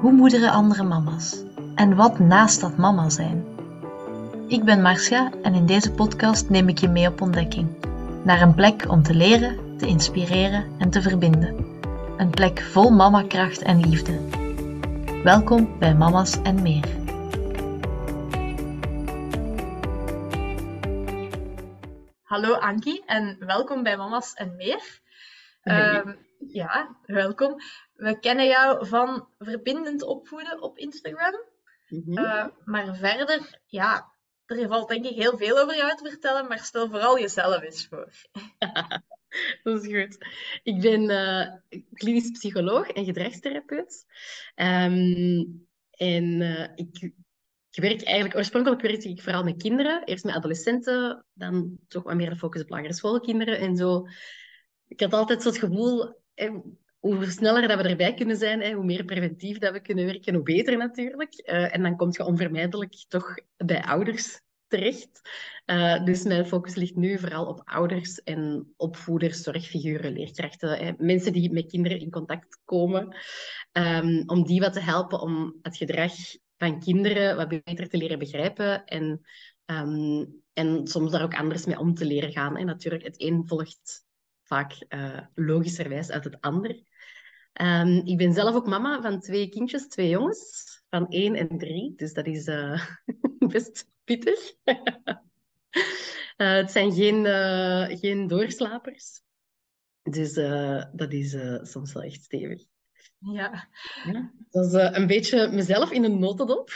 Hoe moederen andere mama's? En wat naast dat mama zijn? Ik ben Marcia en in deze podcast neem ik je mee op ontdekking. Naar een plek om te leren, te inspireren en te verbinden. Een plek vol mamakracht en liefde. Welkom bij Mama's en meer. Hallo Ankie en welkom bij Mama's en meer. Ehm, ja, welkom. We kennen jou van verbindend opvoeden op Instagram. Mhm. Uh, maar verder, ja, er valt denk ik heel veel over jou te vertellen, maar stel vooral jezelf eens voor. Dat is goed. Ik ben uh, klinisch psycholoog en gedragstherapeut. Um, en uh, ik, ik werk eigenlijk, oorspronkelijk werkte ik vooral met kinderen. Eerst met adolescenten, dan toch wat meer de focus op lagere schoolkinderen en zo. Ik had altijd zo het gevoel, hoe sneller dat we erbij kunnen zijn, hoe meer preventief dat we kunnen werken, hoe beter natuurlijk. Uh, en dan kom je onvermijdelijk toch bij ouders terecht. Uh, dus mijn focus ligt nu vooral op ouders en opvoeders, zorgfiguren, leerkrachten, mensen die met kinderen in contact komen, um, om die wat te helpen om het gedrag van kinderen wat beter te leren begrijpen en, um, en soms daar ook anders mee om te leren gaan. En natuurlijk, het een volgt vaak uh, logischerwijs uit het ander. Um, ik ben zelf ook mama van twee kindjes, twee jongens, van één en drie. Dus dat is uh, best pittig. uh, het zijn geen, geen doorslapers. Dus dat is soms wel echt stevig. Ja. ja dat is een beetje mezelf in een notendop.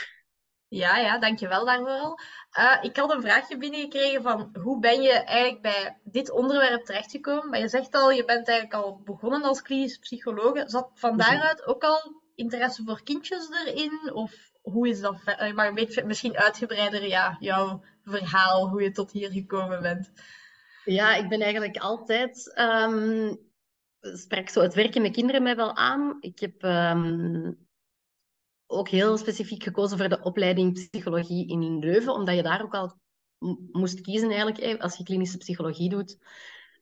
Ja, ja, dankjewel daarvoor al. Uh, ik had een vraagje binnengekregen van hoe ben je eigenlijk bij dit onderwerp terechtgekomen? Maar je zegt al, je bent eigenlijk al begonnen als klinisch psycholoog. Zat van daaruit ook al interesse voor kindjes erin? Of hoe is dat? Maar een beetje misschien uitgebreider, ja, jouw verhaal, hoe je tot hier gekomen bent. Ja, ik ben eigenlijk altijd... Um, sprak zo het werken met kinderen mij wel aan. Ik heb... Um, ook heel specifiek gekozen voor de opleiding psychologie in Leuven, omdat je daar ook al moest kiezen eigenlijk. Als je klinische psychologie doet,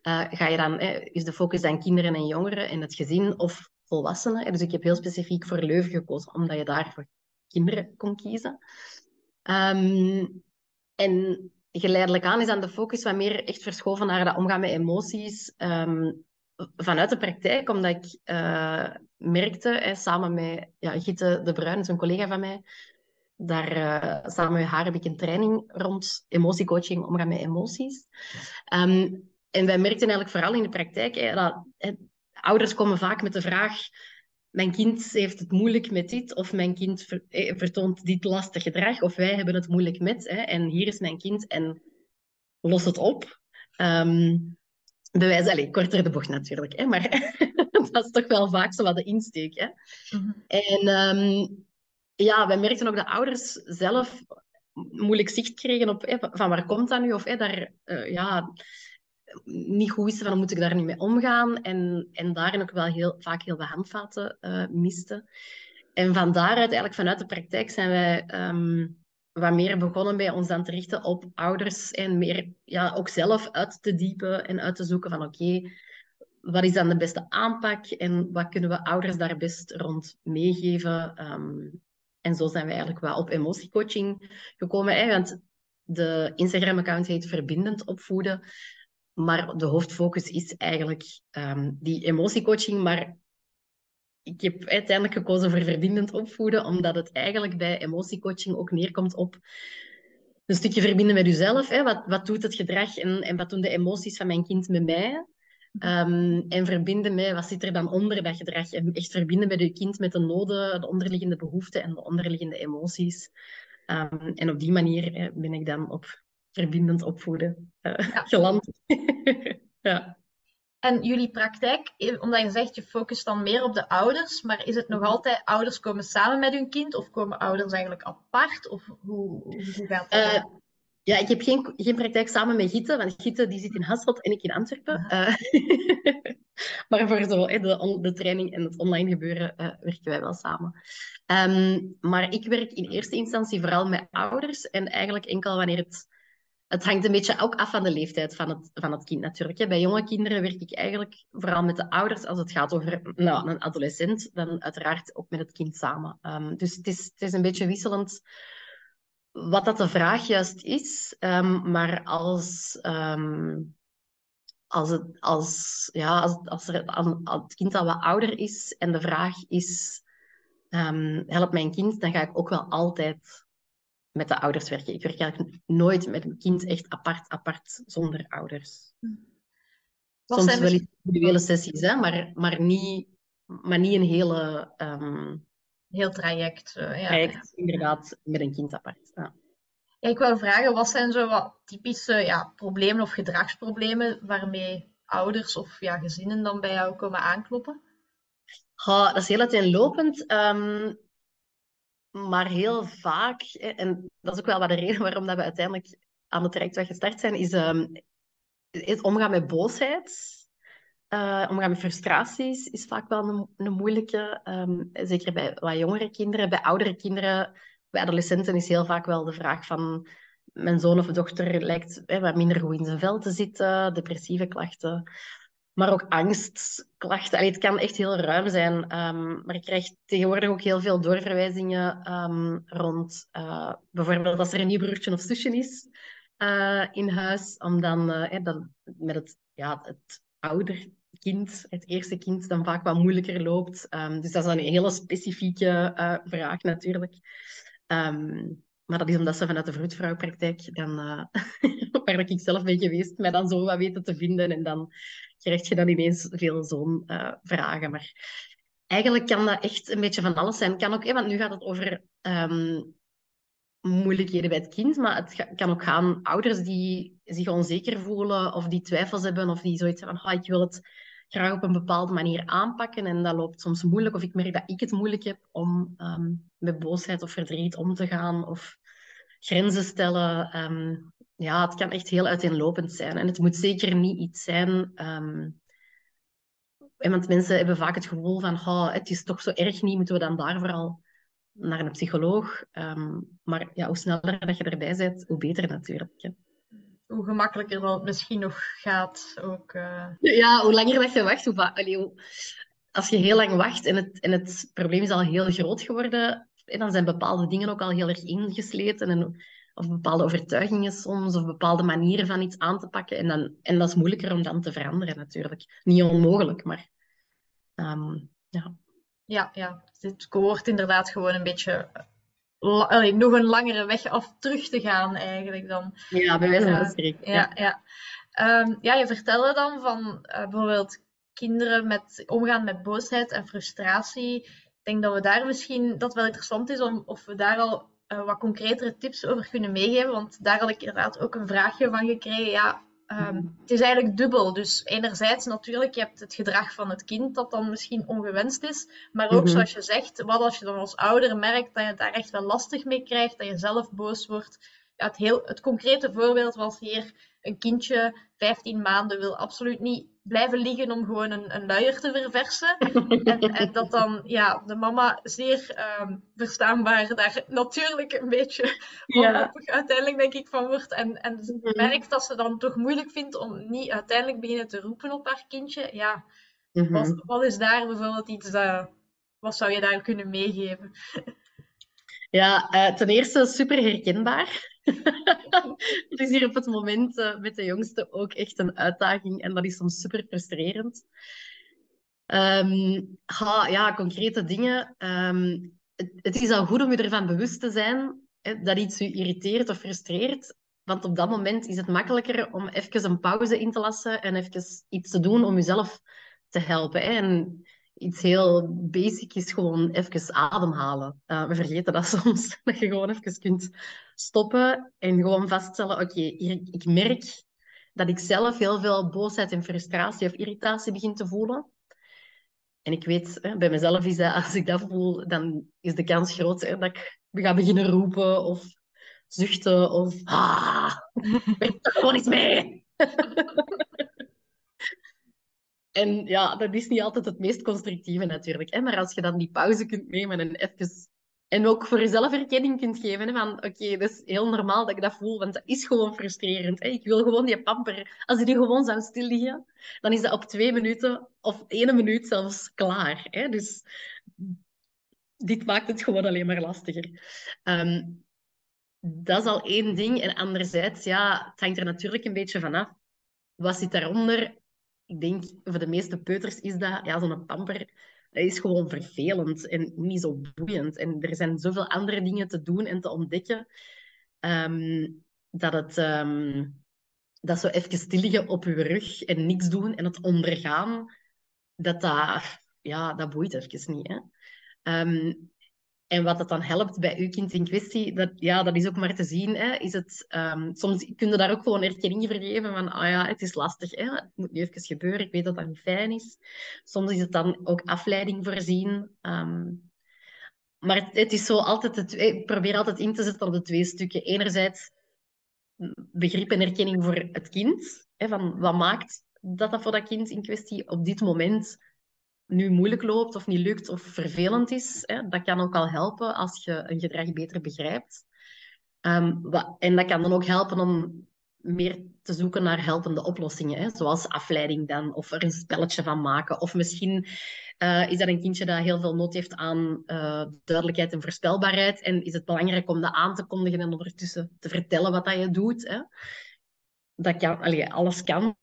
uh, ga je dan, is de focus dan kinderen en jongeren en het gezin of volwassenen. Dus ik heb heel specifiek voor Leuven gekozen, omdat je daar voor kinderen kon kiezen. Um, en geleidelijk aan is dan de focus wat meer echt verschoven naar dat omgaan met emoties. Um, vanuit de praktijk, omdat ik uh, merkte, samen met ja, Gitte de Bruin, een collega van mij, daar uh, samen met haar heb ik een training rond emotiecoaching, omgaan met emoties. Um, en wij merkten eigenlijk vooral in de praktijk dat ouders komen vaak met de vraag mijn kind heeft het moeilijk met dit, of mijn kind eh, vertoont dit lastig gedrag, of wij hebben het moeilijk met, hè, en hier is mijn kind en los het op. Um, bewijs, allez, korter de bocht natuurlijk, hè, maar dat is toch wel vaak zo wat de insteek. Hè. Mm -hmm. En um, ja, wij merkten ook dat ouders zelf moeilijk zicht kregen op hè, van waar komt dat nu, of hè, daar uh, ja, niet goed wisten van hoe moet ik daar nu mee omgaan en, en daarin ook wel heel, vaak heel veel handvaten uh, misten. En van daaruit, eigenlijk vanuit de praktijk, zijn wij um, wat meer begonnen bij ons aan te richten op ouders en meer ja, ook zelf uit te diepen en uit te zoeken van oké, wat is dan de beste aanpak en wat kunnen we ouders daar best rond meegeven. Um, en zo zijn we eigenlijk wel op emotiecoaching gekomen. Hè? Want de Instagram-account heet Verbindend Opvoeden. Maar de hoofdfocus is eigenlijk um, die emotiecoaching. Maar ik heb uiteindelijk gekozen voor verbindend opvoeden, omdat het eigenlijk bij emotiecoaching ook neerkomt op een stukje verbinden met jezelf. Hè? Wat, wat doet het gedrag en, en wat doen de emoties van mijn kind met mij? Um, en verbinden met wat zit er dan onder dat gedrag. En echt verbinden met je kind met de noden, de onderliggende behoeften en de onderliggende emoties. Um, en op die manier hè, ben ik dan op verbindend opvoeden uh, ja. geland. ja. En jullie praktijk, omdat je zegt je focust dan meer op de ouders, maar is het nog altijd ouders komen samen met hun kind of komen ouders eigenlijk apart? Of hoe, hoe gaat dat? Uh, ja, ik heb geen, geen praktijk samen met Gitte, want Gitte die zit in Hasselt en ik in Antwerpen. Uh, maar voor zo, de, de training en het online gebeuren uh, werken wij wel samen. Um, maar ik werk in eerste instantie vooral met ouders en eigenlijk enkel wanneer het het hangt een beetje ook af van de leeftijd van het, van het kind natuurlijk. Bij jonge kinderen werk ik eigenlijk vooral met de ouders. Als het gaat over nou, een adolescent, dan uiteraard ook met het kind samen. Um, dus het is, het is een beetje wisselend wat dat de vraag juist is. Um, maar als, um, als, het, als, ja, als, als er aan, het kind al wat ouder is en de vraag is, help mijn kind, dan ga ik ook wel altijd met de ouders werken. Ik werk eigenlijk nooit met een kind echt apart, apart, zonder ouders. Wat Soms wel dus... individuele sessies, hè, maar, maar, niet, maar niet een hele... Um, Heel traject. Uh, ja. Traject, inderdaad, met een kind apart. Ja. Ja, ik wil vragen, wat zijn zo wat typische ja, problemen of gedragsproblemen waarmee ouders of ja, gezinnen dan bij jou komen aankloppen? Ja, dat is heel uiteenlopend. Um, maar heel vaak, en dat is ook wel wat de reden waarom dat we uiteindelijk aan de trajectweg gestart zijn, is um, het omgaan met boosheid. Uh, omgaan met frustraties is vaak wel een, een moeilijke. Um, zeker bij wat jongere kinderen. Bij oudere kinderen, bij adolescenten is heel vaak wel de vraag van... Mijn zoon of dochter lijkt wat minder goed in zijn vel te zitten. Depressieve klachten maar ook angstklachten. Allee, het kan echt heel ruim zijn. Um, maar ik krijg tegenwoordig ook heel veel doorverwijzingen um, rond uh, bijvoorbeeld als er een nieuw broertje of zusje is uh, in huis, om dan, uh, dan met het, ja, het ouder kind, het eerste kind, dan vaak wat moeilijker loopt. Um, dus dat is een hele specifieke vraag natuurlijk. maar dat is omdat ze vanuit de vroedvrouwpraktijk, dan, waar ik zelf ben geweest, mij dan zo wat weten te vinden. En dan krijg je dan ineens veel zo'n vragen. Maar eigenlijk kan dat echt een beetje van alles zijn. Kan ook, want nu gaat het over um, moeilijkheden bij het kind, maar het kan ook gaan ouders die zich onzeker voelen of die twijfels hebben of die zoiets hebben van oh, ik wil het graag op een bepaalde manier aanpakken en dat loopt soms moeilijk of ik merk dat ik het moeilijk heb om um, met boosheid of verdriet om te gaan of grenzen stellen. Um, ja, het kan echt heel uiteenlopend zijn. En het moet zeker niet iets zijn. Um, want mensen hebben vaak het gevoel van, oh, het is toch zo erg niet, moeten we dan daar vooral naar een psycholoog. Um, maar ja, hoe sneller dat je erbij bent, hoe beter natuurlijk. Hè. Hoe gemakkelijker dat het misschien nog gaat. Ook, uh... Ja, hoe langer dat je wacht, hoe, allee, hoe... als je heel lang wacht en het, en het probleem is al heel groot geworden, dan zijn bepaalde dingen ook al heel erg ingesleten. En of bepaalde overtuigingen soms, of bepaalde manieren van iets aan te pakken. En, dan, en dat is moeilijker om dan te veranderen natuurlijk. Niet onmogelijk, maar um, ja. Ja, ja, dit wordt inderdaad gewoon een beetje allee, nog een langere weg af terug te gaan eigenlijk dan. Ja, bij wijze van spreken. ja, ja. Ja. Um, ja, je vertelde dan van uh, bijvoorbeeld kinderen met omgaan met boosheid en frustratie. Ik denk dat we daar misschien dat wel interessant is om of we daar al uh, wat concretere tips over kunnen meegeven. Want daar had ik inderdaad ook een vraagje van gekregen. Ja, um, het is eigenlijk dubbel. Dus enerzijds natuurlijk, je hebt het gedrag van het kind dat dan misschien ongewenst is. Maar ook, mm -hmm. zoals je zegt, wat als je dan als ouder merkt dat je daar echt wel lastig mee krijgt, dat je zelf boos wordt. Ja, het, heel, het concrete voorbeeld was hier een kindje, 15 maanden, wil absoluut niet blijven liggen om gewoon een, een luier te verversen. en, en, dat dan ja, de mama zeer um, verstaanbaar daar natuurlijk een beetje ja. uiteindelijk denk ik van wordt. En, en mm -hmm. merkt dat ze dan toch moeilijk vindt om niet uiteindelijk beginnen te roepen op haar kindje. Ja, mm -hmm. wat, wat, is daar bijvoorbeeld iets dat, wat zou je daar kunnen meegeven? Ja, uh, ten eerste super herkenbaar. het is hier op het moment uh, met de jongste ook echt een uitdaging en dat is soms super frustrerend. Um, ja, concrete dingen. Um, het, is al goed om je ervan bewust te zijn hè, dat iets je irriteert of frustreert. Want op dat moment is het makkelijker om even een pauze in te lassen en even iets te doen om jezelf te helpen. Hè. En iets heel basic is gewoon even ademhalen. Uh, we vergeten dat soms, dat je gewoon even kunt stoppen en gewoon vaststellen, oké, ik merk dat ik zelf heel veel boosheid en frustratie of irritatie begin te voelen. En ik weet, hè, bij mezelf is dat, als ik dat voel, dan is de kans groot dat ik ga beginnen roepen of zuchten of ah, weet er gewoon iets mee. En ja, dat is niet altijd het meest constructieve natuurlijk. Hè? Maar als je dan die pauze kunt nemen en even, en ook voor jezelf erkenning kunt geven. Van oké, okay, dat is heel normaal dat ik dat voel, want dat is gewoon frustrerend. Hè. Ik wil gewoon die pamper. Als die gewoon zou stil liggen, dan is dat op twee minuten of één minuut zelfs klaar. Hè. Dus dit maakt het gewoon alleen maar lastiger. Ehm, dat is al één ding. En anderzijds, ja, het hangt er natuurlijk een beetje vanaf. Wat zit daaronder? Ik denk, voor de meeste peuters is dat, ja, zo'n pamper is gewoon vervelend en niet zo boeiend. En er zijn zoveel andere dingen te doen en te ontdekken, ehm, dat het... Um, dat zo even stilliggen op je rug en niks doen en het ondergaan, dat dat, ja, dat boeit even niet. Hè? Ehm, en wat dat dan helpt bij uw kind in kwestie, dat, ja, dat is ook maar te zien. Hè. Is het, um, soms kun je daar ook gewoon erkenning voor geven van, ah ja, het is lastig, hè. het moet nu even gebeuren, ik weet dat dat niet fijn is. Soms is het dan ook afleiding voorzien. Um, maar het, is zo altijd, het, ik probeer altijd in te zetten op de twee stukken. Enerzijds begrip en erkenning voor het kind, hè, van wat maakt dat dat voor dat kind in kwestie op dit moment nu moeilijk loopt of niet lukt of vervelend is. Hè, dat kan ook al helpen als je een gedrag beter begrijpt. Wat, en dat kan dan ook helpen om meer te zoeken naar helpende oplossingen, hè, zoals afleiding dan, of er een spelletje van maken. Of misschien uh, is dat een kindje dat heel veel nood heeft aan uh, duidelijkheid en voorspelbaarheid. En is het belangrijk om dat aan te kondigen en ondertussen te vertellen wat dat je doet. Hè. Dat kan, alles kan.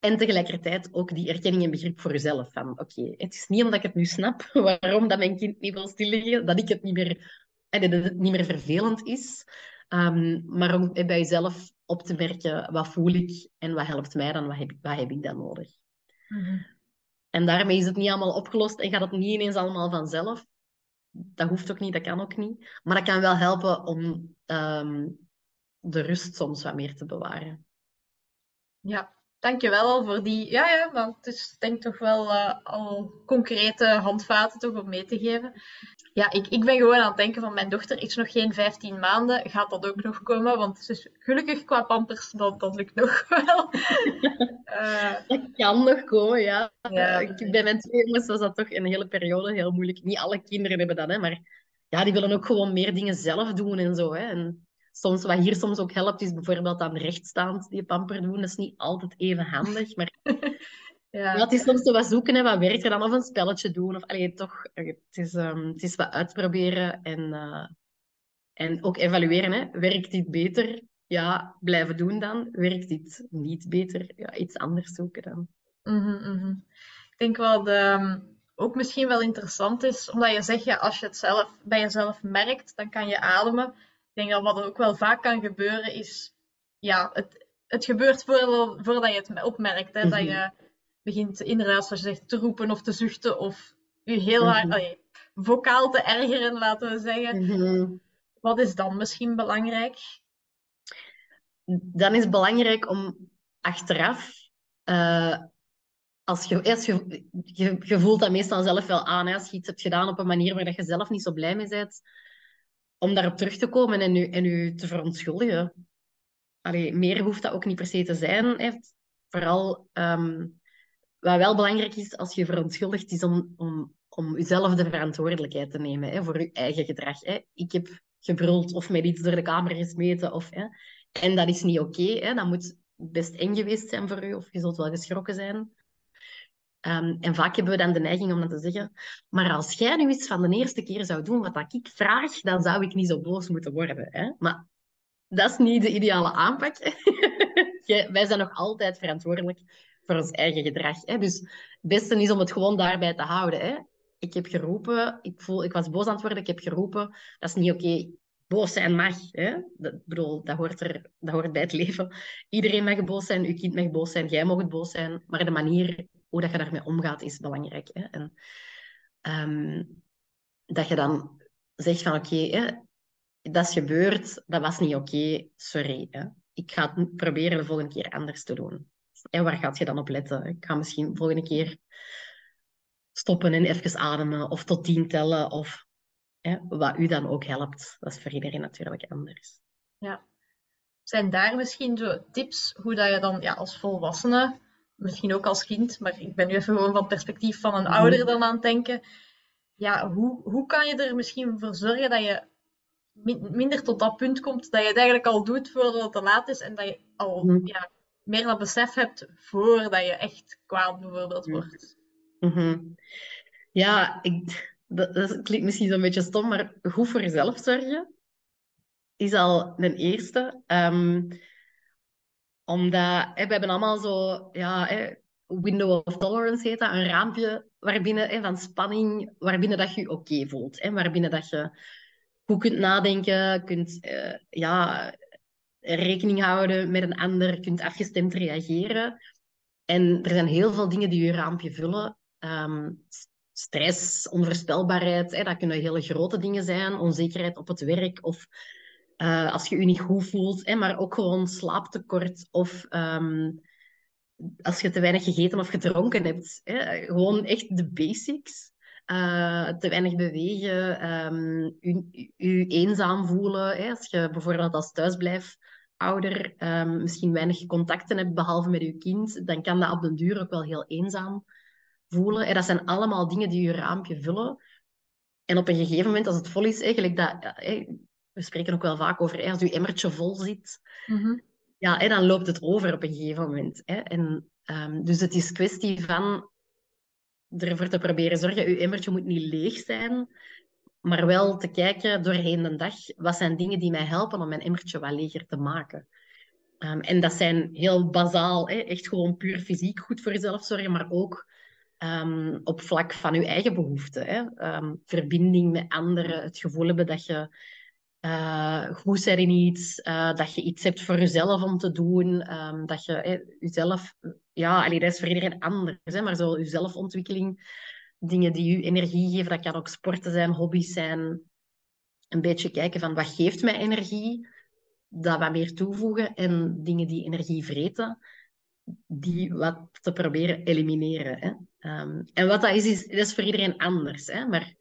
En tegelijkertijd ook die erkenning en begrip voor jezelf. Van oké, het is niet omdat ik het nu snap waarom dat mijn kind niet wil stilliggen, dat ik het niet meer, dat het niet meer vervelend is. Um, maar om bij jezelf op te merken, wat voel ik en wat helpt mij dan, wat heb, wat heb ik dan nodig. Mm En daarmee is het niet allemaal opgelost en gaat het niet ineens allemaal vanzelf. Dat hoeft ook niet, dat kan ook niet. Maar dat kan wel helpen om um, de rust soms wat meer te bewaren. Ja, Dankjewel al voor die. Ja, ja, want het is denk ik toch wel uh, al concrete handvaten toch om mee te geven. Ja, ik, ik ben gewoon aan het denken van mijn dochter is nog geen 15 maanden. Gaat dat ook nog komen? Want ze is gelukkig qua pampers, dat, dat lukt nog wel. uh, dat kan nog komen, ja. ja. Uh, bij mijn twee jongens was dat toch een hele periode heel moeilijk. Niet alle kinderen hebben dat, hè, maar ja, die willen ook gewoon meer dingen zelf doen en zo. Hè. En soms, wat hier soms ook helpt, is bijvoorbeeld aan rechtstaand die pamper doen. Dat is niet altijd even handig, maar ja. het is soms zo wat zoeken en wat werkt er dan, of een spelletje doen. Of, allee, toch, het, is, um, het is wat uitproberen en, uh, en ook evalueren. Hè. Werkt dit beter? Ja, blijven doen dan. Werkt dit niet beter? Ja, iets anders zoeken dan. Mm -hmm, Ik denk wel dat um, ook misschien wel interessant is, omdat je zegt, ja, als je het zelf bij jezelf merkt, dan kan je ademen denk dat wat ook wel vaak kan gebeuren is, ja, het, het gebeurt voordat je het opmerkt. Hè, Dat je mhm. begint inderdaad, zoals je zegt, te roepen of te zuchten of je heel hard, mm vocaal te ergeren, laten we zeggen. Mhm. Wat is dan misschien belangrijk? Dan is het belangrijk om achteraf, uh, als je, als je, je, voelt dat meestal zelf wel aan, hè, als je iets hebt gedaan op een manier waar je zelf niet zo blij mee bent, om daarop terug te komen en u, en u te verontschuldigen. Allee, meer hoeft dat ook niet per se te zijn. Heeft. Vooral um, wat wel belangrijk is als je verontschuldigt, is om, om, om jezelf de verantwoordelijkheid te nemen hè, voor je eigen gedrag. Hè. Ik heb gebruld of met iets door de kamer gesmeten. Of, hè. En dat is niet oké. Dat moet best eng geweest zijn voor u, of je zult wel geschrokken zijn. Um, en vaak hebben we dan de neiging om dan te zeggen, maar als jij nu iets van de eerste keer zou doen wat ik vraag, dan zou ik niet zo boos moeten worden. Hè? Maar dat is niet de ideale aanpak. wij zijn nog altijd verantwoordelijk voor ons eigen gedrag. Hè? Dus het beste is om het gewoon daarbij te houden. Hè? Ik heb geroepen, ik, voel, ik was boos aan het worden, ik heb geroepen. Dat is niet oké. Boos zijn mag. Hè? Dat, bedoel, dat, hoort er, dat hoort bij het leven. Iedereen mag boos zijn, uw kind mag boos zijn, jij mag boos zijn. Maar de manier hoe dat je daarmee omgaat is belangrijk. Hè? En, um, dat je dan zegt van oké, dat is gebeurd, dat was niet oké, sorry. Hè? Ik ga het proberen de volgende keer anders te doen. En waar gaat je dan op letten? Ik ga misschien de volgende keer stoppen en even ademen of tot tien tellen of hè, wat u dan ook helpt. Dat is voor iedereen natuurlijk anders. Ja. Zijn daar misschien zo tips hoe dat je dan ja, als volwassene misschien ook als kind, maar ik ben nu even gewoon van het perspectief van een ouder dan aan het denken. ja, hoe, hoe kan je er misschien voor zorgen dat je minder tot dat punt komt dat je het eigenlijk al doet voordat het te laat is en dat je al Mhm. ja, meer dat besef hebt voordat je echt kwaad bijvoorbeeld Mhm. wordt. Mhm. Ja, ik, dat, dat klinkt misschien zo'n beetje stom, maar goed voor jezelf zorgen is al een eerste. Ehm, omdat hè, we hebben allemaal zo, ja, hè, window of tolerance heet dat, een raampje waarbinnen, hè, van spanning, waarbinnen dat je je oké voelt. Hè, waarbinnen dat je goed kunt nadenken, kunt eh, ja, rekening houden met een ander, kunt afgestemd reageren. En er zijn heel veel dingen die je raampje vullen. Ehm, stress, onvoorspelbaarheid, hè, dat kunnen hele grote dingen zijn. Onzekerheid op het werk of eh, als je je niet goed voelt. Hè, maar ook gewoon slaaptekort of ehm, als je te weinig gegeten of gedronken hebt. Hè, gewoon echt de basics. Eh, te weinig bewegen, ehm, je, je eenzaam voelen. Hè, als je bijvoorbeeld als thuisblijfouder ehm, misschien weinig contacten hebt, behalve met je kind, dan kan dat op den duur ook wel heel eenzaam voelen. En dat zijn allemaal dingen die je raampje vullen. En op een gegeven moment, als het vol is, eigenlijk dat, hè, we spreken ook wel vaak over, hè, als je emmertje vol zit, ja, hè, dan loopt het over op een gegeven moment. Hè. En, ehm, dus het is kwestie van ervoor te proberen zorgen, je emmertje moet niet leeg zijn, maar wel te kijken doorheen de dag, wat zijn dingen die mij helpen om mijn emmertje wat leger te maken. Ehm, en dat zijn heel bazaal, hè, echt gewoon puur fysiek goed voor jezelf zorgen, maar ook ehm, op vlak van je eigen behoeften. Hè. Verbinding met anderen, het gevoel hebben dat je eh, goed bent in iets, eh, dat je iets hebt voor jezelf om te doen, ehm, dat je hè, jezelf, ja, allee, dat is voor iedereen anders, hè, maar zo je zelfontwikkeling, dingen die je energie geven, dat kan ook sporten zijn, hobby's zijn, een beetje kijken van wat geeft mij energie, dat wat meer toevoegen en dingen die energie vreten, die wat te proberen elimineren. Hè. Ehm, en wat dat is, is, dat is voor iedereen anders. Hè, maar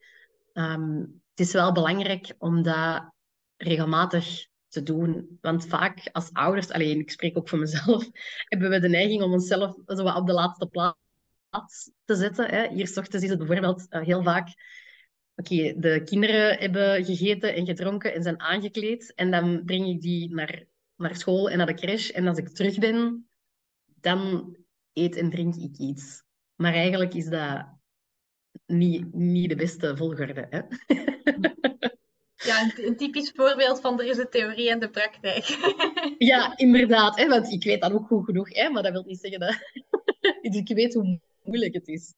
ehm, het is wel belangrijk om dat regelmatig te doen. Want vaak als ouders, alleen ik spreek ook voor mezelf, hebben we de neiging om onszelf zo op de laatste plaats te zetten. Hè. Hier s ochtends is het bijvoorbeeld uh, heel vaak Oké, de kinderen hebben gegeten en gedronken en zijn aangekleed. En dan breng ik die naar, naar school en naar de crash. En als ik terug ben, dan eet en drink ik iets. Maar eigenlijk is dat niet, niet de beste volgorde. Hè? Ja, een, typisch voorbeeld van er is de theorie en de praktijk. ja, inderdaad. Hè? Want ik weet dat ook goed genoeg. Hè? Maar dat wil niet zeggen dat... ik weet hoe moeilijk het is.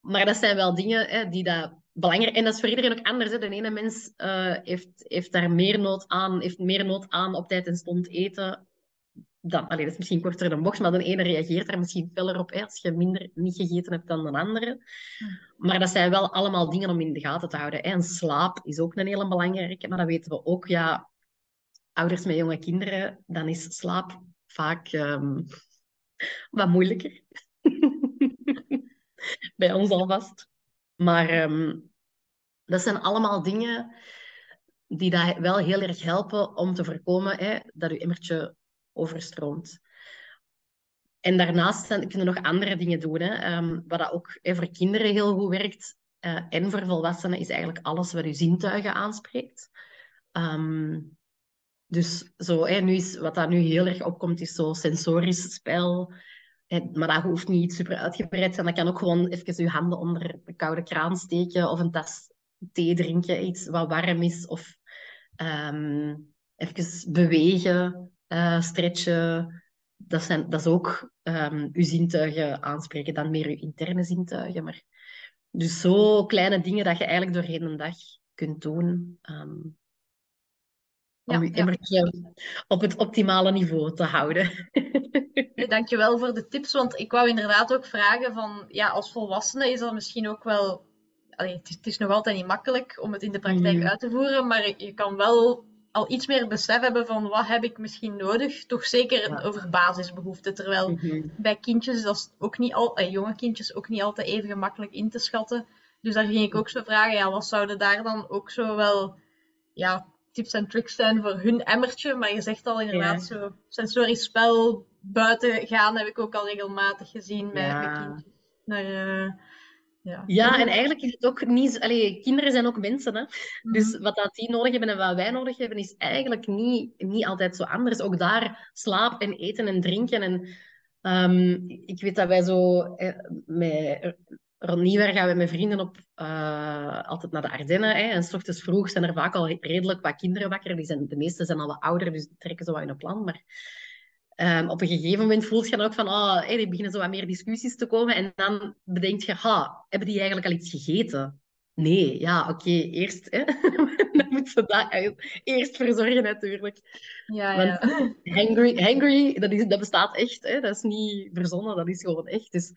Maar dat zijn wel dingen hè, die dat belangrijk... En dat is voor iedereen ook anders. Hè? De ene mens uh, heeft, heeft daar meer nood aan, heeft meer nood aan op tijd en stond eten. Dan, allee, dat is misschien korter dan bocht, maar de ene reageert daar misschien feller op hè, als je minder niet gegeten hebt dan de andere. Maar dat zijn wel allemaal dingen om in de gaten te houden. Hè. En slaap is ook een hele belangrijke, maar dat weten we ook. Ja, ouders met jonge kinderen, dan is slaap vaak um, wat moeilijker. Bij ons alvast. Maar um, dat zijn allemaal dingen die dat wel heel erg helpen om te voorkomen hè, dat je emmertje overstroomt. En daarnaast kunnen nog andere dingen doen. Hè. Um, wat dat ook voor kinderen heel goed werkt uh, en voor volwassenen is eigenlijk alles wat je zintuigen aanspreekt. Um, dus zo, hè, nu is, wat dat nu heel erg opkomt, is zo sensorisch spel. Hè, maar dat hoeft niet super uitgebreid te zijn. Dat kan ook gewoon even je handen onder de koude kraan steken of een tas thee drinken, iets wat warm is. Of um, even bewegen, uh, stretchen. Dat, zijn, dat is ook um, uw zintuigen aanspreken, dan meer uw interne zintuigen. Maar, dus zo kleine dingen dat je eigenlijk doorheen een dag kunt doen. Um, om ja, je emmertje ja. op het optimale niveau te houden. dankjewel voor de tips, want ik wou inderdaad ook vragen van, ja, als volwassene is dat misschien ook wel... Allee, het, is, het is nog altijd niet makkelijk om het in de praktijk mm. uit te voeren, maar je kan wel al iets meer besef hebben van wat heb ik misschien nodig. Toch zeker ja. over basisbehoeften. Terwijl mm -hmm. bij kindjes, dat is ook niet al, eh, jonge kindjes, ook niet altijd even gemakkelijk in te schatten. Dus daar ging ik ook zo vragen, ja, wat zouden daar dan ook zo wel ja, tips en tricks zijn voor hun emmertje? Maar je zegt al inderdaad ja. zo sensorisch spel, buiten gaan heb ik ook al regelmatig gezien met, ja. met kindjes. Naar, uh, Ja, Ja, en eigenlijk is het ook niet... Allee, kinderen zijn ook mensen, hè. Dus Mhm. wat dat die nodig hebben en wat wij nodig hebben, is eigenlijk niet, niet altijd zo anders. Ook daar slaap en eten en drinken. En, ehm, ik weet dat wij zo... eh, met, rond nieuwjaar gaan we met vrienden op, eh, altijd naar de Ardennen. Hè, en s ochtends vroeg zijn er vaak al redelijk wat kinderen wakker. Die zijn, de meeste zijn al wat ouder, dus die trekken zo wat in een plan. Maar Ehm, op een gegeven moment voelt je dan ook van, ah, hey, er beginnen zo wat meer discussies te komen. En dan bedenk je, ha, hebben die eigenlijk al iets gegeten? Nee, ja, oké, eerst, hè. dan moeten ze dat eerst verzorgen natuurlijk. Ja, Want ja. hangry, hangry dat, is, dat bestaat echt, hè. Dat is niet verzonnen, dat is gewoon echt. Dus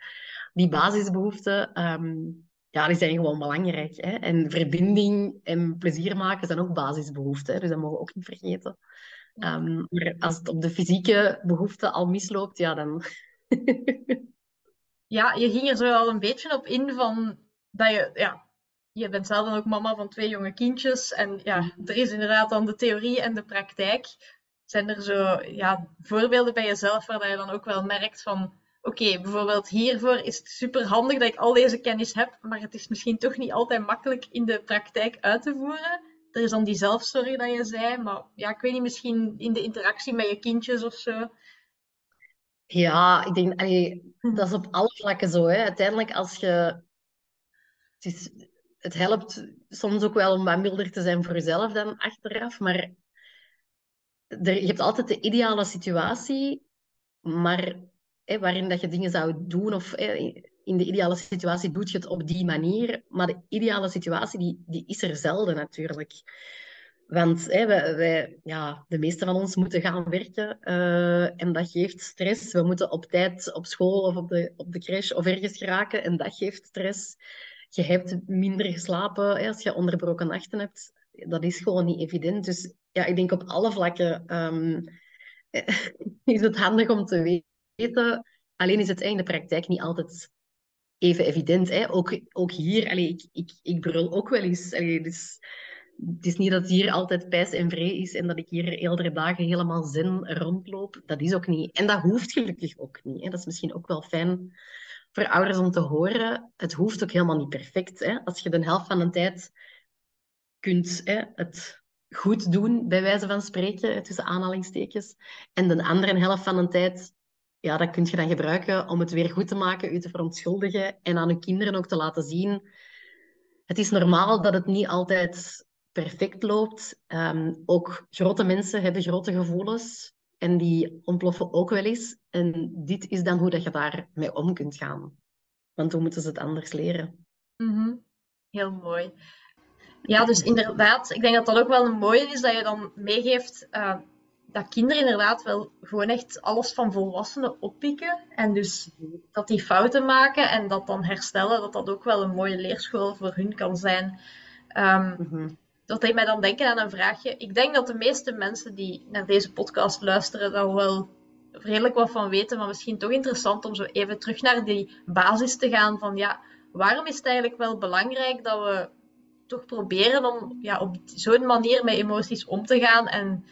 die basisbehoeften, ehm, ja, die zijn gewoon belangrijk. Hè. En verbinding en plezier maken zijn ook basisbehoeften. Hè. Dus dat mogen we ook niet vergeten. Ehm, maar als het op de fysieke behoeften al misloopt, ja, dan... Ja, je ging er zo al een beetje op in van dat je, ja, je bent zelf dan ook mama van twee jonge kindjes. En ja, er is inderdaad dan de theorie en de praktijk. Zijn er zo ja, voorbeelden bij jezelf waar dat je dan ook wel merkt van, oké, bijvoorbeeld hiervoor is het super handig dat ik al deze kennis heb, maar het is misschien toch niet altijd makkelijk in de praktijk uit te voeren. Er is dan die zelfzorg dat je zei, maar ja, ik weet niet, misschien in de interactie met je kindjes of zo. Ja, ik denk, dat is op alle vlakken zo. Hè. Uiteindelijk, als je... Het, is, het helpt soms ook wel om wat milder te zijn voor jezelf dan achteraf, maar er, je hebt altijd de ideale situatie, maar hè, waarin dat je dingen zou doen, of hè, in de ideale situatie doe je het op die manier, maar de ideale situatie die, die is er zelden natuurlijk. Want hè, wij, wij, ja, de meeste van ons moeten gaan werken eh, en dat geeft stress. We moeten op tijd op school of op de, op de crash of ergens geraken en dat geeft stress. Je hebt minder geslapen hè, als je onderbroken nachten hebt. Dat is gewoon niet evident. Dus ja, ik denk op alle vlakken ehm, is het handig om te weten. Alleen is het in de praktijk niet altijd even evident. Hè? Ook, ook hier, allee, ik, ik, ik brul ook wel eens. Allee, dus, het is niet dat het hier altijd pijs en vree is en dat ik hier eerdere dagen helemaal zen rondloop. Dat is ook niet. En dat hoeft gelukkig ook niet. Hè? Dat is misschien ook wel fijn voor ouders om te horen. Het hoeft ook helemaal niet perfect. Hè? Als je de helft van de tijd kunt hè, het goed doen, bij wijze van spreken, tussen aanhalingstekens, en de andere helft van de tijd ja, dat kun je dan gebruiken om het weer goed te maken, u te verontschuldigen en aan uw kinderen ook te laten zien. Het is normaal dat het niet altijd perfect loopt. Um, ook grote mensen hebben grote gevoelens en die ontploffen ook wel eens. En dit is dan hoe dat je daarmee om kunt gaan. Want hoe moeten ze het anders leren? Mm. Heel mooi. Ja, dus inderdaad, ik denk dat dat ook wel een mooie is dat je dan meegeeft. Uh, dat kinderen inderdaad wel gewoon echt alles van volwassenen oppikken. En dus dat die fouten maken en dat dan herstellen, dat dat ook wel een mooie leerschool voor hun kan zijn. Um, mm -hmm. Dat deed mij dan denken aan een vraagje. Ik denk dat de meeste mensen die naar deze podcast luisteren, daar wel redelijk wat van weten, maar misschien toch interessant om zo even terug naar die basis te gaan van ja, waarom is het eigenlijk wel belangrijk dat we toch proberen om ja, op zo'n manier met emoties om te gaan en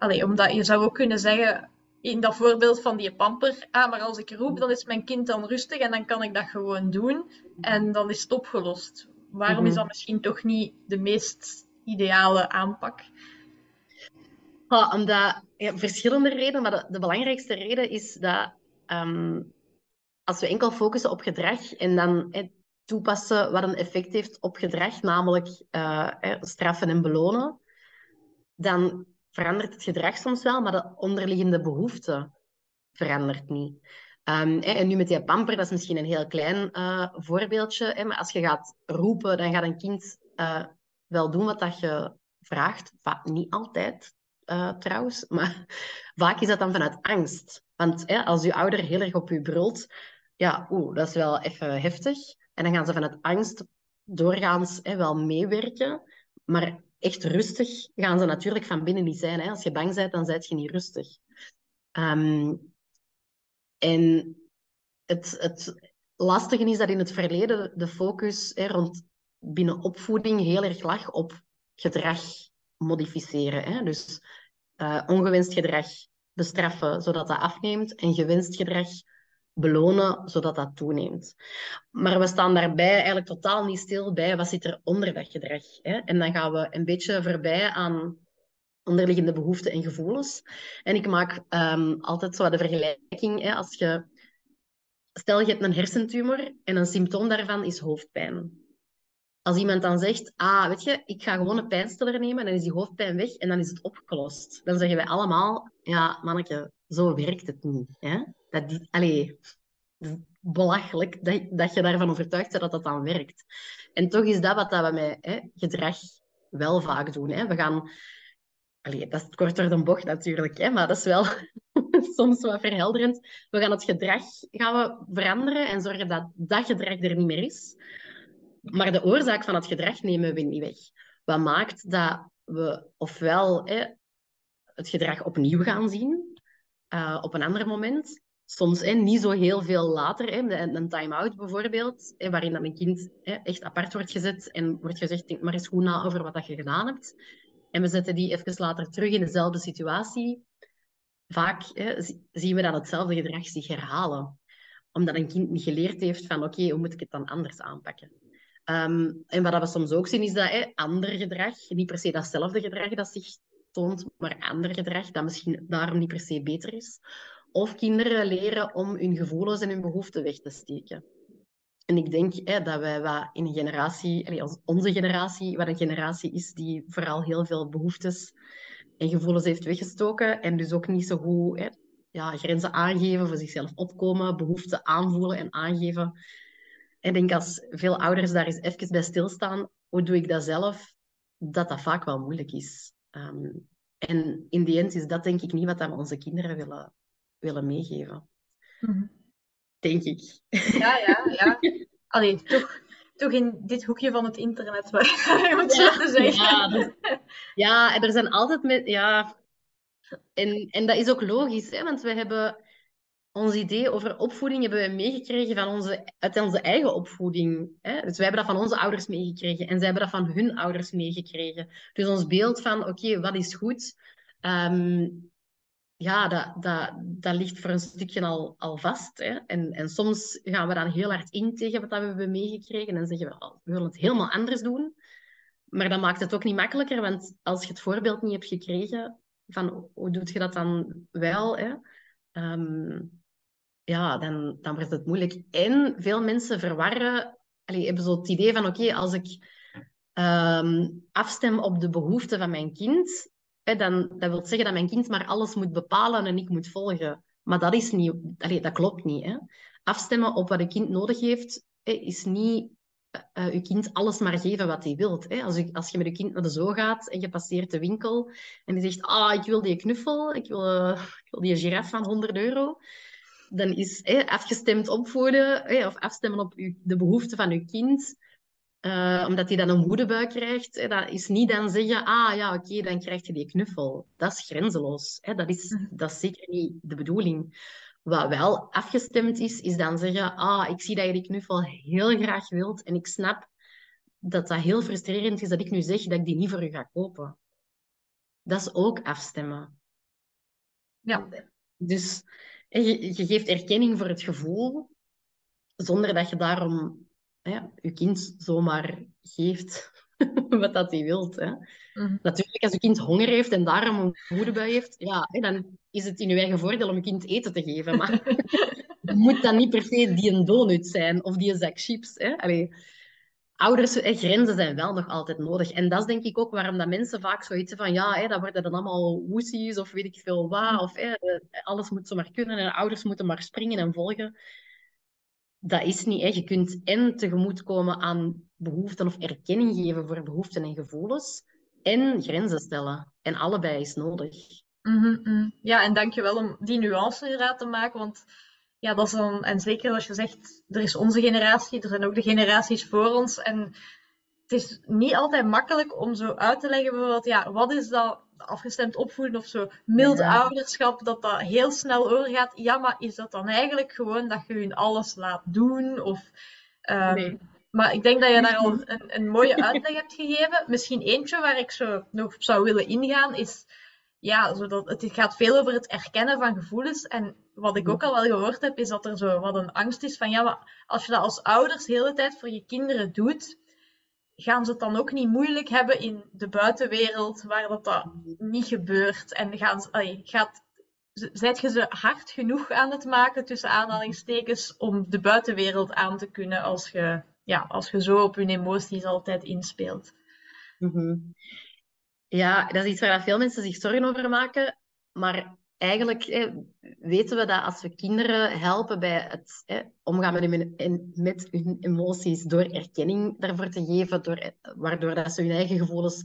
Allee, omdat je zou ook kunnen zeggen, in dat voorbeeld van die pamper, ah, maar als ik roep, dan is mijn kind dan rustig en dan kan ik dat gewoon doen en dan is het opgelost. Waarom mm -hmm. is dat misschien toch niet de meest ideale aanpak? Oh, omdat, ja, verschillende redenen, maar de, de, belangrijkste reden is dat um, als we enkel focussen op gedrag en dan eh, toepassen wat een effect heeft op gedrag, namelijk uh, eh, straffen en belonen, dan verandert het gedrag soms wel, maar de onderliggende behoefte verandert niet. Um, en nu met die pamper, dat is misschien een heel klein uh, voorbeeldje, hè, maar als je gaat roepen, dan gaat een kind uh, wel doen wat dat je vraagt. Niet altijd, uh, trouwens, maar vaak is dat dan vanuit angst. Want hè, als je ouder heel erg op je brult, ja, oeh, dat is wel even heftig. En dan gaan ze vanuit angst doorgaans hè, wel meewerken, maar echt rustig gaan ze natuurlijk van binnen niet zijn. Hè? Als je bang bent, dan ben je niet rustig. Um, en het, het lastige is dat in het verleden de focus hè, rond binnen opvoeding heel erg lag op gedrag modificeren. Hè? Dus uh, ongewenst gedrag bestraffen zodat dat afneemt en gewenst gedrag belonen zodat dat toeneemt. Maar we staan daarbij eigenlijk totaal niet stil bij wat zit er onder dat gedrag. Hè? En dan gaan we een beetje voorbij aan onderliggende behoeften en gevoelens. En ik maak um, altijd zo de vergelijking, hè, als je... Stel, je hebt een hersentumor en een symptoom daarvan is hoofdpijn. Als iemand dan zegt, ah, weet je, ik ga gewoon een pijnstiller nemen, dan is die hoofdpijn weg en dan is het opgelost. Dan zeggen wij allemaal, ja, manneke, zo werkt het niet. Hè? Dat, allee, belachelijk dat, dat je daarvan overtuigd bent dat dat dan werkt. En toch is dat wat we met hè, gedrag wel vaak doen. Hè? We gaan... Allee, dat is kort door de bocht natuurlijk, hè, maar dat is wel soms wat verhelderend. We gaan het gedrag gaan we veranderen en zorgen dat dat gedrag er niet meer is. Maar de oorzaak van het gedrag nemen we niet weg. Wat maakt dat we ofwel hè, het gedrag opnieuw gaan zien, uh, op een ander moment, soms hè, niet zo heel veel later, hè, een time-out bijvoorbeeld, hè, waarin dan een kind hè, echt apart wordt gezet en wordt gezegd, denk maar eens goed na over wat dat je gedaan hebt. En we zetten die even later terug in dezelfde situatie. Vaak hè, zien we dan hetzelfde gedrag zich herhalen. Omdat een kind niet geleerd heeft van, oké, hoe moet ik het dan anders aanpakken? Um, en wat we soms ook zien, is dat hè, ander gedrag, niet per se datzelfde gedrag dat zich toont, maar ander gedrag dat misschien daarom niet per se beter is. Of kinderen leren om hun gevoelens en hun behoeften weg te steken. En ik denk hè, dat wij wat in een generatie, onze generatie, wat een generatie is die vooral heel veel behoeftes en gevoelens heeft weggestoken en dus ook niet zo goed hè, ja, grenzen aangeven, voor zichzelf opkomen, behoeften aanvoelen en aangeven. Ik denk als veel ouders daar eens even bij stilstaan, hoe doe ik dat zelf, dat dat vaak wel moeilijk is. Um, en in die end is dat denk ik niet wat we onze kinderen willen, willen meegeven. Mm Denk ik. Ja, ja, ja. Allee, toch, toch in dit hoekje van het internet, waar het ja, te zeggen. Ja, dus, ja, er zijn altijd... Met, ja, en, en dat is ook logisch, hè, want we hebben ons idee over opvoeding hebben we meegekregen van onze, uit onze eigen opvoeding. Hè? Dus wij hebben dat van onze ouders meegekregen en zij hebben dat van hun ouders meegekregen. Dus ons beeld van, oké, wat is goed? Um, ja, dat, dat, dat ligt voor een stukje al, al vast. Hè? En, en soms gaan we dan heel hard in tegen wat we hebben meegekregen en zeggen we, we willen het helemaal anders doen. Maar dat maakt het ook niet makkelijker, want als je het voorbeeld niet hebt gekregen van hoe doe je dat dan wel, hè? Um, ja, dan, dan wordt het moeilijk. En veel mensen verwarren, allee, hebben zo het idee van, oké, als ik um, afstem op de behoeften van mijn kind, hè, dan dat wil zeggen dat mijn kind maar alles moet bepalen en ik moet volgen. Maar dat is niet, allee, dat klopt niet. Hè. Afstemmen op wat een kind nodig heeft, is niet uh, je kind alles maar geven wat hij wilt. Als, je, als je met je kind naar de zoo gaat en je passeert de winkel en die zegt, ah, ik wil die knuffel, ik wil, uh, ik wil die giraffe van 100 euro, dan is afgestemd opvoeden of afstemmen op de behoeften van je kind, uh, omdat hij dan een moedebuik krijgt, dat is niet dan zeggen, ah ja, oké, dan krijg je die knuffel. Dat is grenzeloos. Dat, is, dat is zeker niet de bedoeling. Wat wel afgestemd is, is dan zeggen, ah, ik zie dat je die knuffel heel graag wilt en ik snap dat dat heel frustrerend is dat ik nu zeg dat ik die niet voor u ga kopen. Dat is ook afstemmen. Ja. Dus je, je geeft erkenning voor het gevoel, zonder dat je daarom ja, je kind zomaar geeft wat dat hij wilt. Hè. Mhm. Natuurlijk, als je kind honger heeft en daarom een moedebui heeft, ja, dan is het in je eigen voordeel om je kind eten te geven. Maar het moet dan niet per se die een donut zijn of die een zak chips. Hè. Allee, ouders, grenzen zijn wel nog altijd nodig. En dat is denk ik ook waarom dat mensen vaak zoiets van, ja, hè, dat worden dan allemaal woesies of weet ik veel wat, of alles moet zomaar kunnen en ouders moeten maar springen en volgen. Dat is niet. Hè. Je kunt en tegemoetkomen aan behoeften of erkenning geven voor behoeften en gevoelens en grenzen stellen. En allebei is nodig. Mm -hmm. Ja, en dankjewel om die nuance inderdaad te maken, want ja, dat is dan, en zeker als je zegt, er is onze generatie, er zijn ook de generaties voor ons. En het is niet altijd makkelijk om zo uit te leggen, bijvoorbeeld, ja, wat is dat afgestemd opvoeden of zo, mild ouderschap, dat dat heel snel overgaat. Ja, maar is dat dan eigenlijk gewoon dat je hun alles laat doen? Of, um, nee. Maar ik denk dat je daar al een, een mooie uitleg hebt gegeven. Misschien eentje waar ik zo nog op zou willen ingaan, is ja, zodat, het gaat veel over het erkennen van gevoelens. En wat ik ook al wel gehoord heb, is dat er zo wat een angst is van, ja, maar als je dat als ouders de hele tijd voor je kinderen doet, gaan ze het dan ook niet moeilijk hebben in de buitenwereld, waar dat, dat niet gebeurt? En gaan ze, allee, gaat, je ze hard genoeg aan het maken, tussen aanhalingstekens, om de buitenwereld aan te kunnen als je, ja, als je zo op hun emoties altijd inspeelt? Mm Ja, dat is iets waar veel mensen zich zorgen over maken. Maar eigenlijk weten we dat als we kinderen helpen bij het omgaan met hun, met hun emoties, door erkenning daarvoor te geven, door, waardoor dat ze hun eigen gevoelens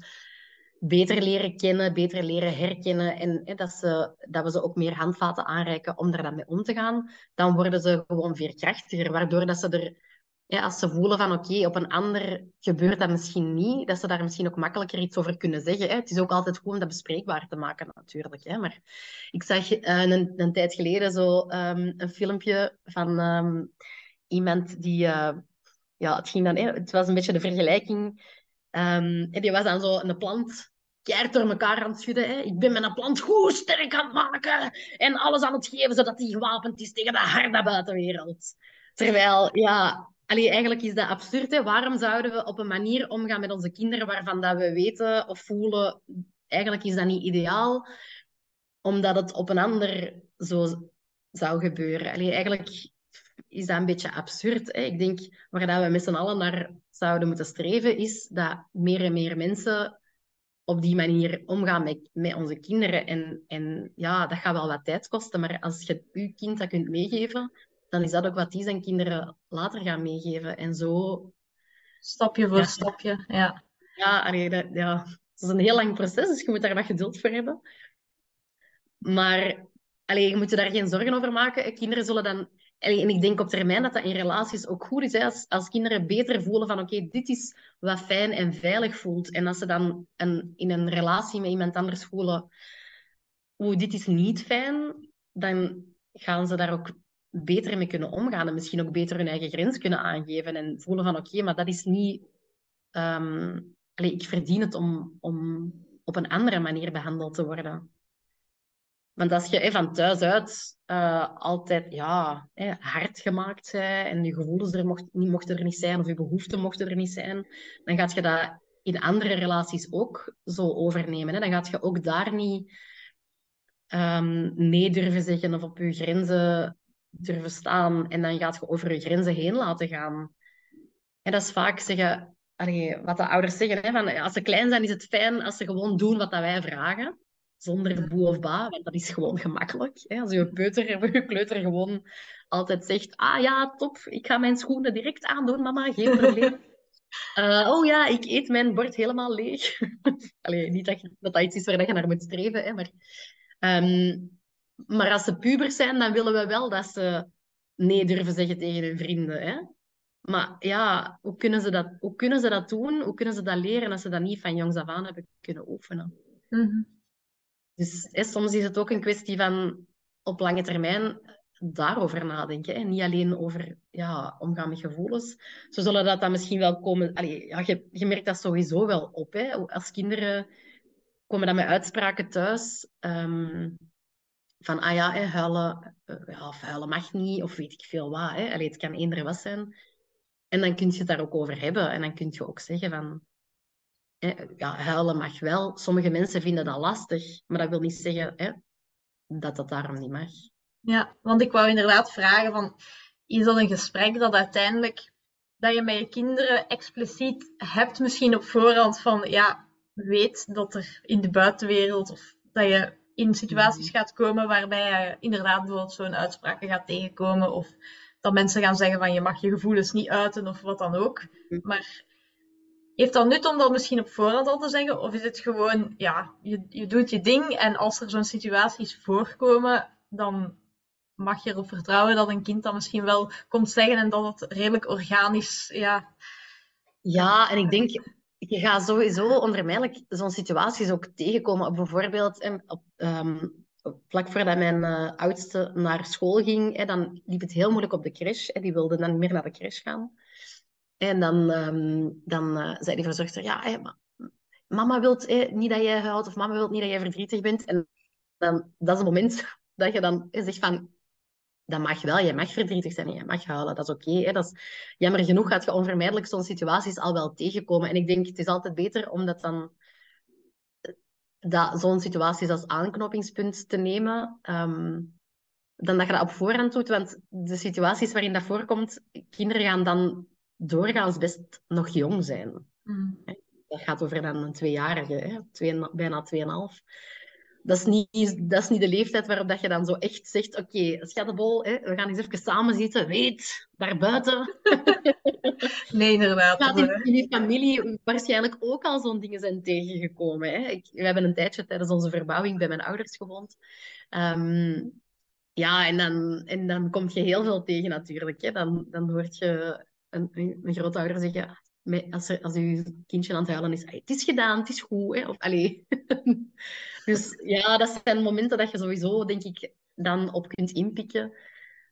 beter leren kennen, beter leren herkennen en dat, ze, dat we ze ook meer handvaten aanreiken om daar dan mee om te gaan, dan worden ze gewoon veerkrachtiger, waardoor dat ze er ja, als ze voelen van oké, op een ander gebeurt dat misschien niet, dat ze daar misschien ook makkelijker iets over kunnen zeggen. Hè. Het is ook altijd goed om dat bespreekbaar te maken natuurlijk. Hè. Maar ik zag uh, een, een, tijd geleden zo um, een filmpje van um, iemand die... Uh, ja, het, ging dan, hè, het was een beetje de vergelijking. Um, en die was dan zo een plant keihard door elkaar aan het schudden. Hè. Ik ben mijn plant goed sterk aan het maken en alles aan het geven zodat hij gewapend is tegen de harde buitenwereld. Terwijl, ja, Eigenlijk is dat absurd. Hè? Waarom zouden we op een manier omgaan met onze kinderen waarvan dat we weten of voelen, eigenlijk is dat niet ideaal, omdat het op een ander zo zou gebeuren. Eigenlijk is dat een beetje absurd. Hè? Ik denk waar dat we met z'n allen naar zouden moeten streven, is dat meer en meer mensen op die manier omgaan met, met onze kinderen. En, en ja, dat gaat wel wat tijd kosten, maar als je je kind dat kunt meegeven, dan is dat ook wat die zijn kinderen later gaan meegeven. En zo... Stapje voor stapje, ja. Ja, allee, dat, ja, het is een heel lang proces, dus je moet daar wat geduld voor hebben. Maar allee, je moet je daar geen zorgen over maken. Kinderen zullen dan... En ik denk op termijn dat dat in relaties ook goed is. Hè? Als, als kinderen beter voelen van oké, dit is wat fijn en veilig voelt. En als ze dan een, in een relatie met iemand anders voelen, oeh, dit is niet fijn, dan gaan ze daar ook beter mee kunnen omgaan en misschien ook beter hun eigen grens kunnen aangeven en voelen van oké, maar dat is niet... Allez, ik verdien het om, om op een andere manier behandeld te worden. Want als je van thuis uit uh, altijd ja, hard gemaakt bent en je gevoelens er mocht, niet, mochten er niet zijn of je behoeften mochten er niet zijn, dan gaat je dat in andere relaties ook zo overnemen. Hè? Dan gaat je ook daar niet um, nee durven zeggen of op je grenzen durven staan en dan gaat je over je grenzen heen laten gaan. En dat is vaak zeggen, wat de ouders zeggen, hè, van, als ze klein zijn is het fijn als ze gewoon doen wat dat wij vragen, zonder boe of ba, want dat is gewoon gemakkelijk. Hè. Als je peuter of je kleuter gewoon altijd zegt, ah ja, top, ik ga mijn schoenen direct aandoen, mama, geen probleem. Uh, oh ja, ik eet mijn bord helemaal leeg. Allee, niet dat, dat, dat iets is waar je naar moet streven, hè, maar... Um, maar als ze pubers zijn, dan willen we wel dat ze nee durven zeggen tegen hun vrienden. Hè? Maar ja, hoe kunnen, ze dat, hoe kunnen ze dat doen? Hoe kunnen ze dat leren als ze dat niet van jongs af aan hebben kunnen oefenen? Mhm. Dus hè, soms is het ook een kwestie van op lange termijn daarover nadenken. Hè? Niet alleen over ja, omgaan met gevoelens. Zo zullen dat dan misschien wel komen... Allee, ja, je, je merkt dat sowieso wel op. Hè? Als kinderen komen dan met uitspraken thuis... Ehm, van, ah ja, huilen, ja, of huilen mag niet, of weet ik veel wat. Hè. Allee, het kan eender wat zijn. En dan kun je het daar ook over hebben. En dan kun je ook zeggen van, hè, ja, huilen mag wel. Sommige mensen vinden dat lastig, maar dat wil niet zeggen hè, dat dat daarom niet mag. Ja, want ik wou inderdaad vragen van, is dat een gesprek dat uiteindelijk, dat je met je kinderen expliciet hebt, misschien op voorhand van, ja, weet dat er in de buitenwereld, of dat je in situaties gaat komen waarbij je inderdaad bijvoorbeeld zo'n uitspraken gaat tegenkomen. Of dat mensen gaan zeggen van je mag je gevoelens niet uiten of wat dan ook. Maar heeft dat nut om dat misschien op voorhand al te zeggen? Of is het gewoon, ja, je, je doet je ding en als er zo'n situaties voorkomen, dan mag je erop vertrouwen dat een kind dat misschien wel komt zeggen en dat het redelijk organisch, ja... Ja, en ik denk, je gaat sowieso onvermijdelijk zo'n situaties ook tegenkomen. Bijvoorbeeld, op, um, vlak voordat mijn uh, oudste naar school ging, hè, dan liep het heel moeilijk op de crash. Hè, die wilde dan niet meer naar de crash gaan. En dan, um, dan uh, zei die verzorgster, ja, mama wil niet dat jij huilt of mama wil niet dat jij verdrietig bent. En dan, dat is het moment dat je dan zegt van, dat mag wel, je mag verdrietig zijn en je mag huilen, dat is oké. is jammer genoeg gaat je onvermijdelijk zo'n situaties al wel tegenkomen. En ik denk, het is altijd beter om dat dan dat, zo'n situaties als aanknopingspunt te nemen, ehm, dan dat je dat op voorhand doet. Want de situaties waarin dat voorkomt, kinderen gaan dan doorgaans best nog jong zijn. Mm. Dat gaat over dan een tweejarige, hè? Twee, bijna tweeënhalf. Dat is, niet, dat is niet de leeftijd waarop dat je dan zo echt zegt, oké, okay, schattenbol, hè, we gaan eens even samen zitten, weet, daarbuiten. nee, inderdaad. Gaat in, in je familie waarschijnlijk ook al zo'n dingen zijn tegengekomen. Hè? Ik, we hebben een tijdje tijdens onze verbouwing bij mijn ouders gewoond. Ehm, ja, en dan, en dan kom je heel veel tegen natuurlijk. Hè? Dan, dan hoort je een, een grootouder zeggen, als, er, als je kindje aan het huilen is, het is gedaan, het is goed. Hè? Of, allee. dus ja, dat zijn momenten dat je sowieso, denk ik, dan op kunt inpikken.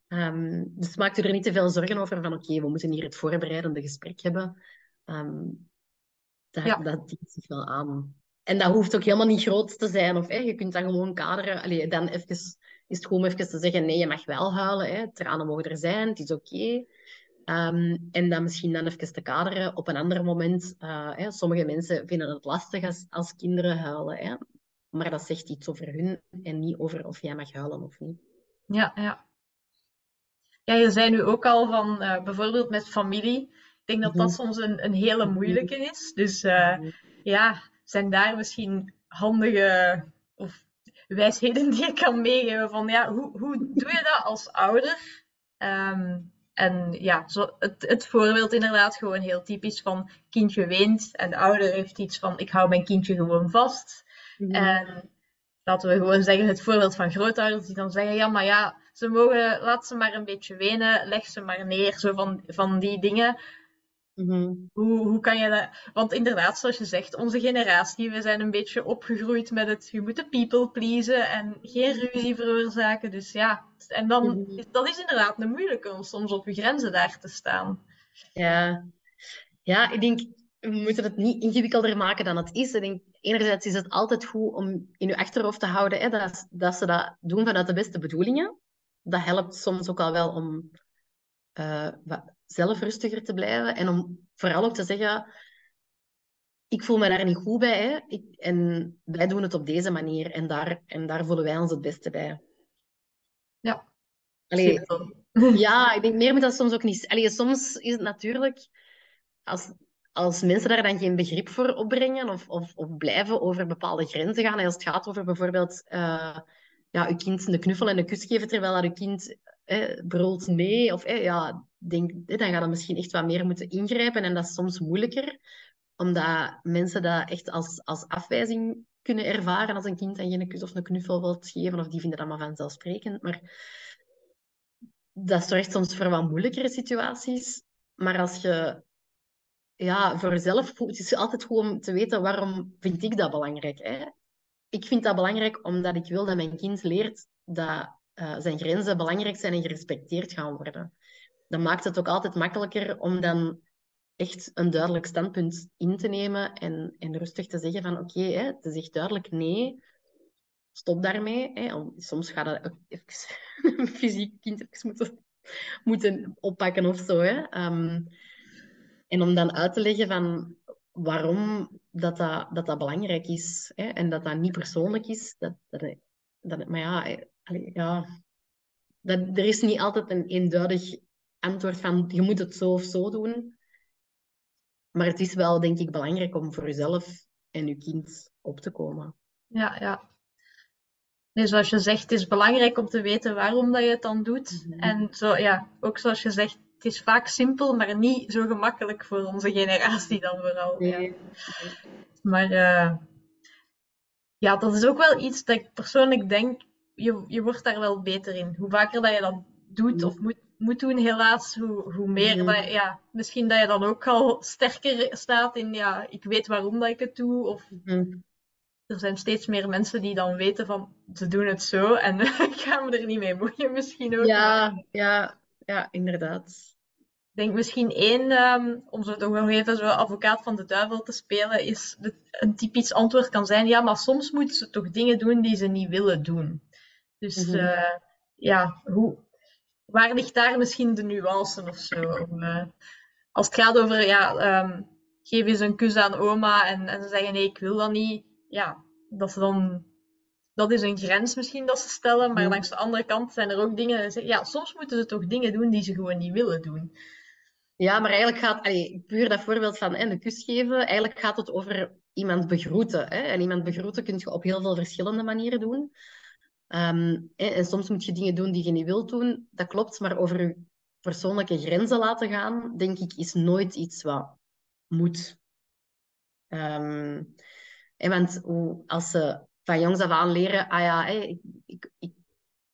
Um, dus maak je er niet te veel zorgen over van oké, we moeten hier het voorbereidende gesprek hebben. Um, dat, ja. dat dient zich wel aan. En dat hoeft ook helemaal niet groot te zijn. Of hè, je kunt dan gewoon kaderen. Allee, dan even, is het gewoon even te zeggen, nee, je mag wel huilen. Hè. Tranen mogen er zijn, het is oké. Ehm, en dan misschien dan even te kaderen op een ander moment. Uh, hè, sommige mensen vinden het lastig als, als kinderen huilen. Hè, maar dat zegt iets over hun en niet over of jij mag huilen of niet. Ja, ja. Ja, je zei nu ook al van uh, bijvoorbeeld met familie. Ik denk dat dat mhm. soms een, een hele moeilijke is. Dus uh, ja, zijn daar misschien handige of wijsheden die je kan meegeven van ja, hoe, hoe doe je dat als ouder? Um, en ja, zo, het, het voorbeeld inderdaad gewoon heel typisch van kindje weent en de ouder heeft iets van ik hou mijn kindje gewoon vast. Mhm. En laten we gewoon zeggen het voorbeeld van grootouders die dan zeggen ja, maar ja, ze mogen, laat ze maar een beetje wenen, leg ze maar neer, zo van, van die dingen. Mhm. Hoe, hoe kan je dat... Want inderdaad, zoals je zegt, onze generatie, we zijn een beetje opgegroeid met het, je moet de people pleasen en geen ruzie veroorzaken. Dus ja, en dan, mm dat is inderdaad een moeilijke om soms op je grenzen daar te staan. Ja, ja ik denk, we moeten het niet ingewikkelder maken dan het is. Ik denk, enerzijds is het altijd goed om in je achterhoofd te houden hè, dat, dat ze dat doen vanuit de beste bedoelingen. Dat helpt soms ook al wel om uh, zelf rustiger te blijven. En om vooral ook te zeggen, ik voel me daar niet goed bij. Hè? Ik, en wij doen het op deze manier. En daar, en daar voelen wij ons het beste bij. Ja. Allee, ja, ik denk meer moet dat soms ook niet... Allee, soms is het natuurlijk... Als, als mensen daar dan geen begrip voor opbrengen of, of, of blijven over bepaalde grenzen gaan, en als het gaat over bijvoorbeeld uh, ja, uw kind een knuffel en een kus geven terwijl dat uw kind eh, brult nee, of eh, ja, denk, eh, dan gaat dat misschien echt wat meer moeten ingrijpen en dat is soms moeilijker, omdat mensen dat echt als, als afwijzing kunnen ervaren als een kind aan geen kus of een knuffel wilt geven, of die vinden dat maar vanzelfsprekend. Maar dat zorgt soms voor wat moeilijkere situaties. Maar als je ja, voor jezelf, het is altijd goed om te weten waarom vind ik dat belangrijk. Hè? Ik vind dat belangrijk omdat ik wil dat mijn kind leert dat uh, zijn grenzen belangrijk zijn en gerespecteerd gaan worden. Dat maakt het ook altijd makkelijker om dan echt een duidelijk standpunt in te nemen en, en rustig te zeggen van oké, okay, het duidelijk nee, stop daarmee. Hè. Soms gaat dat fysiek kind moeten, moeten oppakken of zo. Hè. Ehm, en om dan uit te leggen van waarom dat, dat, dat, belangrijk is hè, en dat dat niet persoonlijk is. Dat, dat, maar ja, ja dat, er is niet altijd een eenduidig antwoord van je moet het zo of zo doen. Maar het is wel, denk ik, belangrijk om voor jezelf en je kind op te komen. Ja, ja. Nee, zoals je zegt, het is belangrijk om te weten waarom dat je het dan doet. Mhm. En zo, ja, ook zoals je zegt, het is vaak simpel, maar niet zo gemakkelijk voor onze generatie dan vooral. Nee. Maar uh, ja, dat is ook wel iets dat ik persoonlijk denk, je, je wordt daar wel beter in. Hoe vaker dat je dat doet of moet, moet doen, helaas, hoe, hoe meer. Dat, ja, misschien dat je dan ook al sterker staat in, ja, ik weet waarom dat ik het doe. Of er zijn steeds meer mensen die dan weten van, ze doen het zo en ik ga me er niet mee moeien misschien ook. Ja, ja, ja, inderdaad. denk misschien één, ehm, om zo toch wel even zo advocaat van de duivel te spelen, is de, een typisch antwoord kan zijn, ja, maar soms moeten ze toch dingen doen die ze niet willen doen. Dus Mhm. eh, ja, hoe, waar ligt daar misschien de nuance of zo? Eh, als het gaat over, ja, ehm, geef eens een kus aan oma en, en ze zeggen nee, ik wil dat niet. Ja, dat ze dan... Dat is een grens misschien dat ze stellen, maar langs de andere kant zijn er ook dingen... ze- Ja, soms moeten ze toch dingen doen die ze gewoon niet willen doen. Ja, maar eigenlijk gaat, allee, puur dat voorbeeld van hè, een kus geven, eigenlijk gaat het over iemand begroeten. Hè? En iemand begroeten kun je op heel veel verschillende manieren doen. Ehm, en soms moet je dingen doen die je niet wilt doen, dat klopt, maar over je persoonlijke grenzen laten gaan, denk ik, is nooit iets wat moet. Ehm, want als ze van jongs af aan leren, ah ja, ik, ik,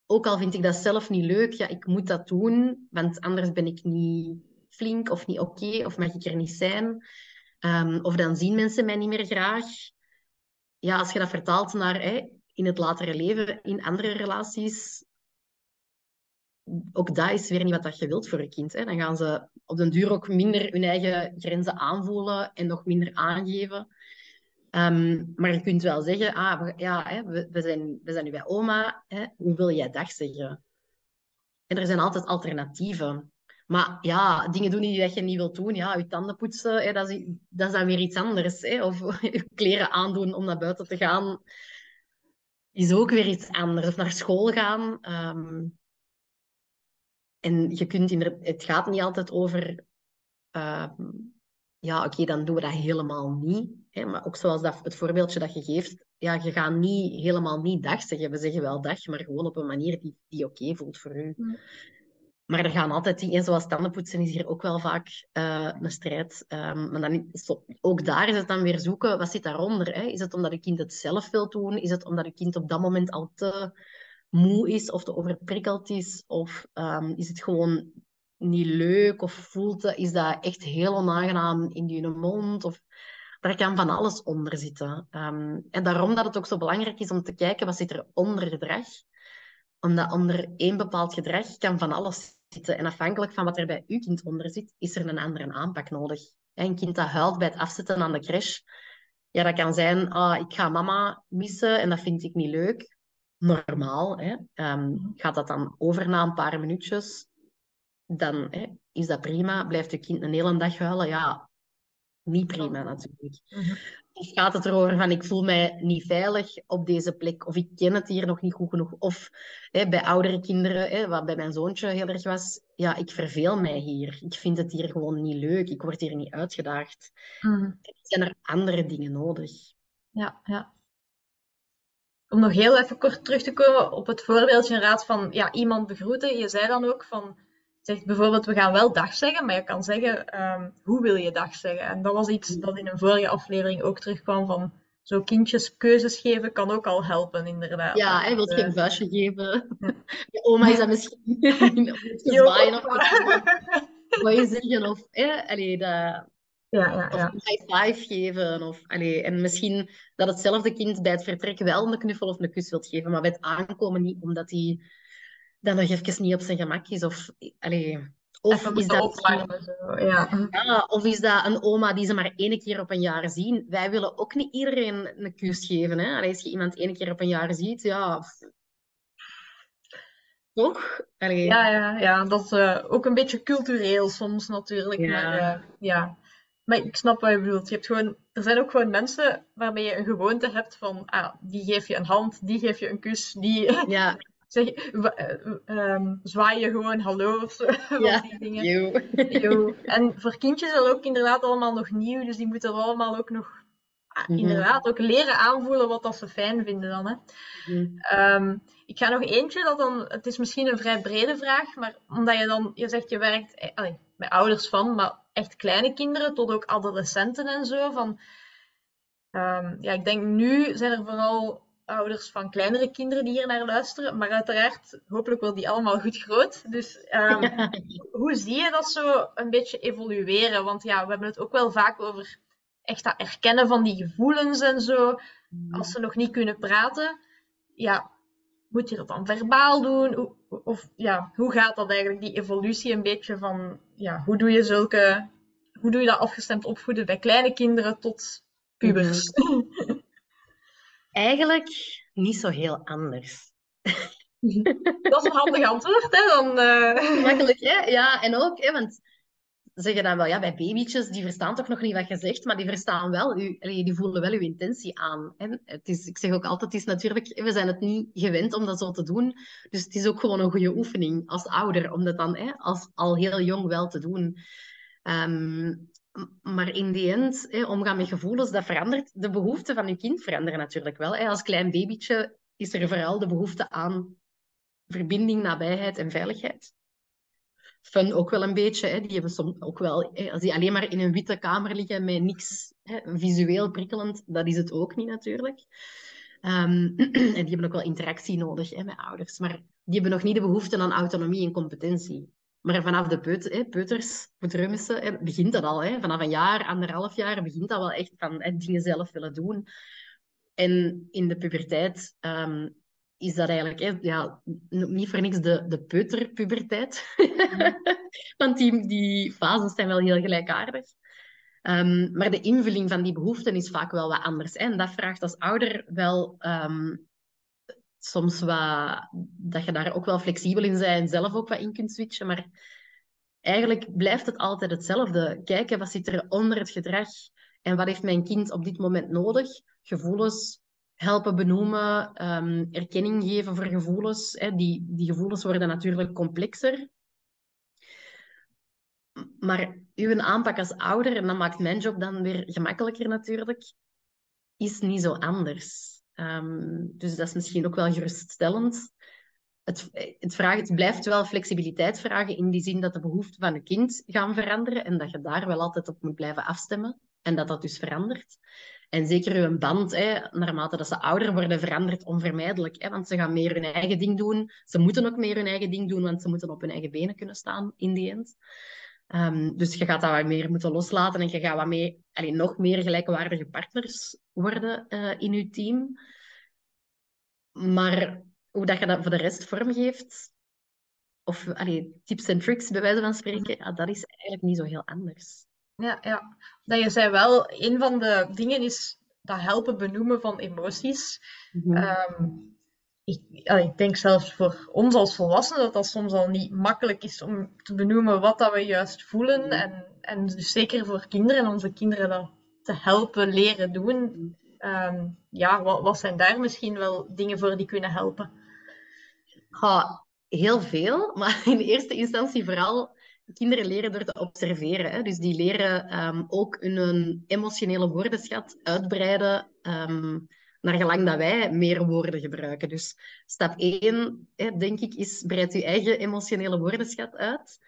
ook al vind ik dat zelf niet leuk, ja, ik moet dat doen, want anders ben ik niet flink of niet oké, of mag ik er niet zijn. Ehm, of dan zien mensen mij niet meer graag. Ja, als je dat vertaalt naar in het latere leven, in andere relaties, ook dat is weer niet wat dat je wilt voor je kind. Hè. Dan gaan ze op den duur ook minder hun eigen grenzen aanvoelen en nog minder aangeven. Ehm, maar je kunt wel zeggen, ah, we, ja, hè, we, we, zijn, we zijn nu bij oma, hè, hoe wil jij dag zeggen? En er zijn altijd alternatieven. Maar ja, dingen doen die je niet wilt doen, ja, je tanden poetsen, hè, dat, is, dat is dan weer iets anders. Hè. Of je kleren aandoen om naar buiten te gaan, is ook weer iets anders. Naar school gaan. ehm, en je kunt inder- het gaat niet altijd over, ehm, ja, oké, dan doen we dat helemaal niet. Hè, maar ook zoals dat, het voorbeeldje dat je geeft, ja, je gaat niet helemaal niet dag zeggen. We zeggen wel dag, maar gewoon op een manier die, die oké voelt voor u. Mm. Maar er gaan altijd dingen, zoals tandenpoetsen is hier ook wel vaak eh, een strijd. Ehm, maar dan ook daar is het dan weer zoeken, wat zit daaronder? Hè? Is het omdat het kind het zelf wil doen? Is het omdat het kind op dat moment al te moe is of te overprikkeld is? Of ehm, is het gewoon niet leuk? Of voelt is dat echt heel onaangenaam in je mond? Of, daar kan van alles onder zitten. Ehm, en daarom dat het ook zo belangrijk is om te kijken, wat zit er onder gedrag? Omdat onder één bepaald gedrag kan van alles En afhankelijk van wat er bij uw kind onder zit, is er een andere aanpak nodig. Een kind dat huilt bij het afzetten aan de crash, ja, dat kan zijn, ah, ik ga mama missen en dat vind ik niet leuk. Normaal, hè. Ehm, gaat dat dan over na een paar minuutjes, dan hè, is dat prima. Blijft je kind een hele dag huilen? Ja, niet prima natuurlijk. Mhm. Of gaat het erover van ik voel mij niet veilig op deze plek, of ik ken het hier nog niet goed genoeg. Of hè, bij oudere kinderen, hè, wat bij mijn zoontje heel erg was, ja, ik verveel mij hier. Ik vind het hier gewoon niet leuk. Ik word hier niet uitgedaagd. Mhm. Zijn er andere dingen nodig? Ja, ja. Om nog heel even kort terug te komen op het voorbeeldje inderdaad van ja, iemand begroeten. Je zei dan ook van, zegt bijvoorbeeld we gaan wel dag zeggen, maar je kan zeggen ehm, hoe wil je dag zeggen. En dat was iets dat in een vorige aflevering ook terugkwam van zo kindjes keuzes geven kan ook al helpen inderdaad. Ja, hij wil Dus, je eh, vuistje geven. Ja. Je oma is dat misschien Jo, zwaaien of wat je zeggen. Of, allee, dat, Ja, ja, ja. een high five geven. Of, allee, en misschien dat hetzelfde kind bij het vertrek wel een knuffel of een kus wilt geven, maar bij het aankomen niet, omdat hij dan nog even niet op zijn gemak is. Of, allee, of, is dat misschien- opwarmen. Zo. Ja. ja, of is dat een oma die ze maar één keer op een jaar zien? Wij willen ook niet iedereen een kus geven. Hè? Allee, als je iemand één keer op een jaar ziet, ja... Toch? Allee, Ja, ja, ja, dat is eh, ook een beetje cultureel soms natuurlijk. Ja. Maar eh, ja. Maar ik snap wat je bedoelt. Je hebt gewoon, er zijn ook gewoon mensen waarmee je een gewoonte hebt van, ah, die geef je een hand, die geef je een kus, die ja, zeg, eh, ehm, zwaai je gewoon hallo of zo. Ja. die dingen. yo. Yo. En voor kindjes is dat ook inderdaad allemaal nog nieuw, dus die moeten dat allemaal ook nog ah, Mhm. inderdaad ook leren aanvoelen wat dat ze fijn vinden dan. Hè. Ehm, ik ga nog eentje, dat dan, het is misschien een vrij brede vraag, maar omdat je dan, je zegt je werkt eh, allee, bij ouders van, maar echt kleine kinderen tot ook adolescenten en zo. Van, ehm, ja, ik denk nu zijn er vooral ouders van kleinere kinderen die hier naar luisteren, maar uiteraard, hopelijk wel die allemaal goed groot. Dus ehm, hoe zie je dat zo een beetje evolueren? Want ja, we hebben het ook wel vaak over echt dat erkennen van die gevoelens en zo. Als ze nog niet kunnen praten, ja, moet je dat dan verbaal doen? Of ja, hoe gaat dat eigenlijk, die evolutie een beetje van, ja, hoe doe je zulke, hoe doe je dat afgestemd opvoeden bij kleine kinderen tot pubers? Mhm. Eigenlijk niet zo heel anders. Dat is een handig antwoord, hè? Dan, uh... Makkelijk, hè? Ja, en ook, hè, want zeggen dan wel, ja, bij babytjes, die verstaan toch nog niet wat je zegt, maar die verstaan wel, u, die voelen wel uw intentie aan. Hè? Het is, ik zeg ook altijd, het is natuurlijk, we zijn het niet gewend om dat zo te doen, dus het is ook gewoon een goede oefening als ouder, om dat dan hè, als, al heel jong wel te doen. Ehm, maar in die end, hè, omgaan met gevoelens, dat verandert. De behoeften van je kind veranderen natuurlijk wel. Hè. Als klein babytje is er vooral de behoefte aan verbinding, nabijheid en veiligheid fun ook wel een beetje. Hè. Die hebben soms ook wel, hè, als die alleen maar in een witte kamer liggen met niks visueel prikkelend, dat is het ook niet natuurlijk. Um, en die hebben ook wel interactie nodig met ouders. Maar die hebben nog niet de behoefte aan autonomie en competentie. Maar vanaf de hè, peuters, hè, begint dat al. Hè. Vanaf een jaar, anderhalf jaar, begint dat wel echt van hè, dingen zelf willen doen. En in de puberteit um, is dat eigenlijk hè, ja, niet voor niks de, de peuterpuberteit. Want die, die fases zijn wel heel gelijkaardig. Um, maar de invulling van die behoeften is vaak wel wat anders. Hè? En dat vraagt als ouder wel um, soms wat, dat je daar ook wel flexibel in bent en zelf ook wat in kunt switchen. Maar eigenlijk blijft het altijd hetzelfde. Kijken wat zit er onder het gedrag en wat heeft mijn kind op dit moment nodig. Gevoelens, helpen benoemen, um, erkenning geven voor gevoelens. Hè. Die, die gevoelens worden natuurlijk complexer. Maar uw aanpak als ouder, en dat maakt mijn job dan weer gemakkelijker natuurlijk, is niet zo anders. Um, dus dat is misschien ook wel geruststellend. Het, het, vraagt, het blijft wel flexibiliteit vragen in die zin dat de behoeften van een kind gaan veranderen en dat je daar wel altijd op moet blijven afstemmen en dat dat dus verandert. En zeker hun band, hè, naarmate dat ze ouder worden, verandert onvermijdelijk. Hè, want ze gaan meer hun eigen ding doen. Ze moeten ook meer hun eigen ding doen, want ze moeten op hun eigen benen kunnen staan in die end. Um, dus je gaat dat wat meer moeten loslaten en je gaat wat meer, nog meer gelijkwaardige partners worden uh, in je team. Maar hoe dat je dat voor de rest vormgeeft, of allee, tips en tricks bij wijze van spreken, ja, dat is eigenlijk niet zo heel anders. Ja, ja. Dat je zei wel, een van de dingen is dat helpen benoemen van emoties. Mhm. Ehm, ik, ik, denk zelfs voor ons als volwassenen dat dat soms al niet makkelijk is om te benoemen wat dat we juist voelen. Mhm. En, en dus zeker voor kinderen en onze kinderen dat te helpen leren doen. Ehm, ja, wat, wat zijn daar misschien wel dingen voor die kunnen helpen? Ja, heel veel, maar in eerste instantie vooral kinderen leren door te observeren. Hè? Dus die leren um, ook hun emotionele woordenschat uitbreiden um, naar gelang dat wij meer woorden gebruiken. Dus stap 1, hè, denk ik, is breid je eigen emotionele woordenschat uit.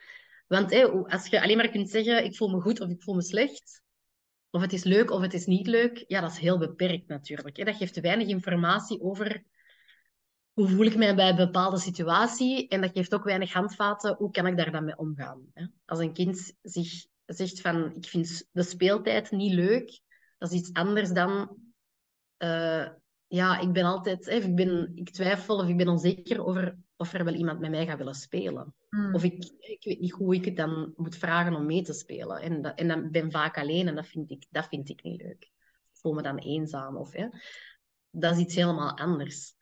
Want hè, als je alleen maar kunt zeggen, ik voel me goed of ik voel me slecht, of het is leuk of het is niet leuk, ja, dat is heel beperkt natuurlijk. Hè? Dat geeft weinig informatie over hoe voel ik mij bij een bepaalde situatie? En dat geeft ook weinig handvaten. Hoe kan ik daar dan mee omgaan? Hè? Als een kind zich zegt van, ik vind de speeltijd niet leuk, dat is iets anders dan, uh, ja, ik ben altijd, ik, ben, ik twijfel of ik ben onzeker over of er wel iemand met mij gaat willen spelen. Hmm. Of ik, ik weet niet hoe ik het dan moet vragen om mee te spelen. En, dat, en dan ben vaak alleen en dat vind ik, dat vind ik niet leuk. Ik voel me dan eenzaam. Of, hè. Dat is iets helemaal anders.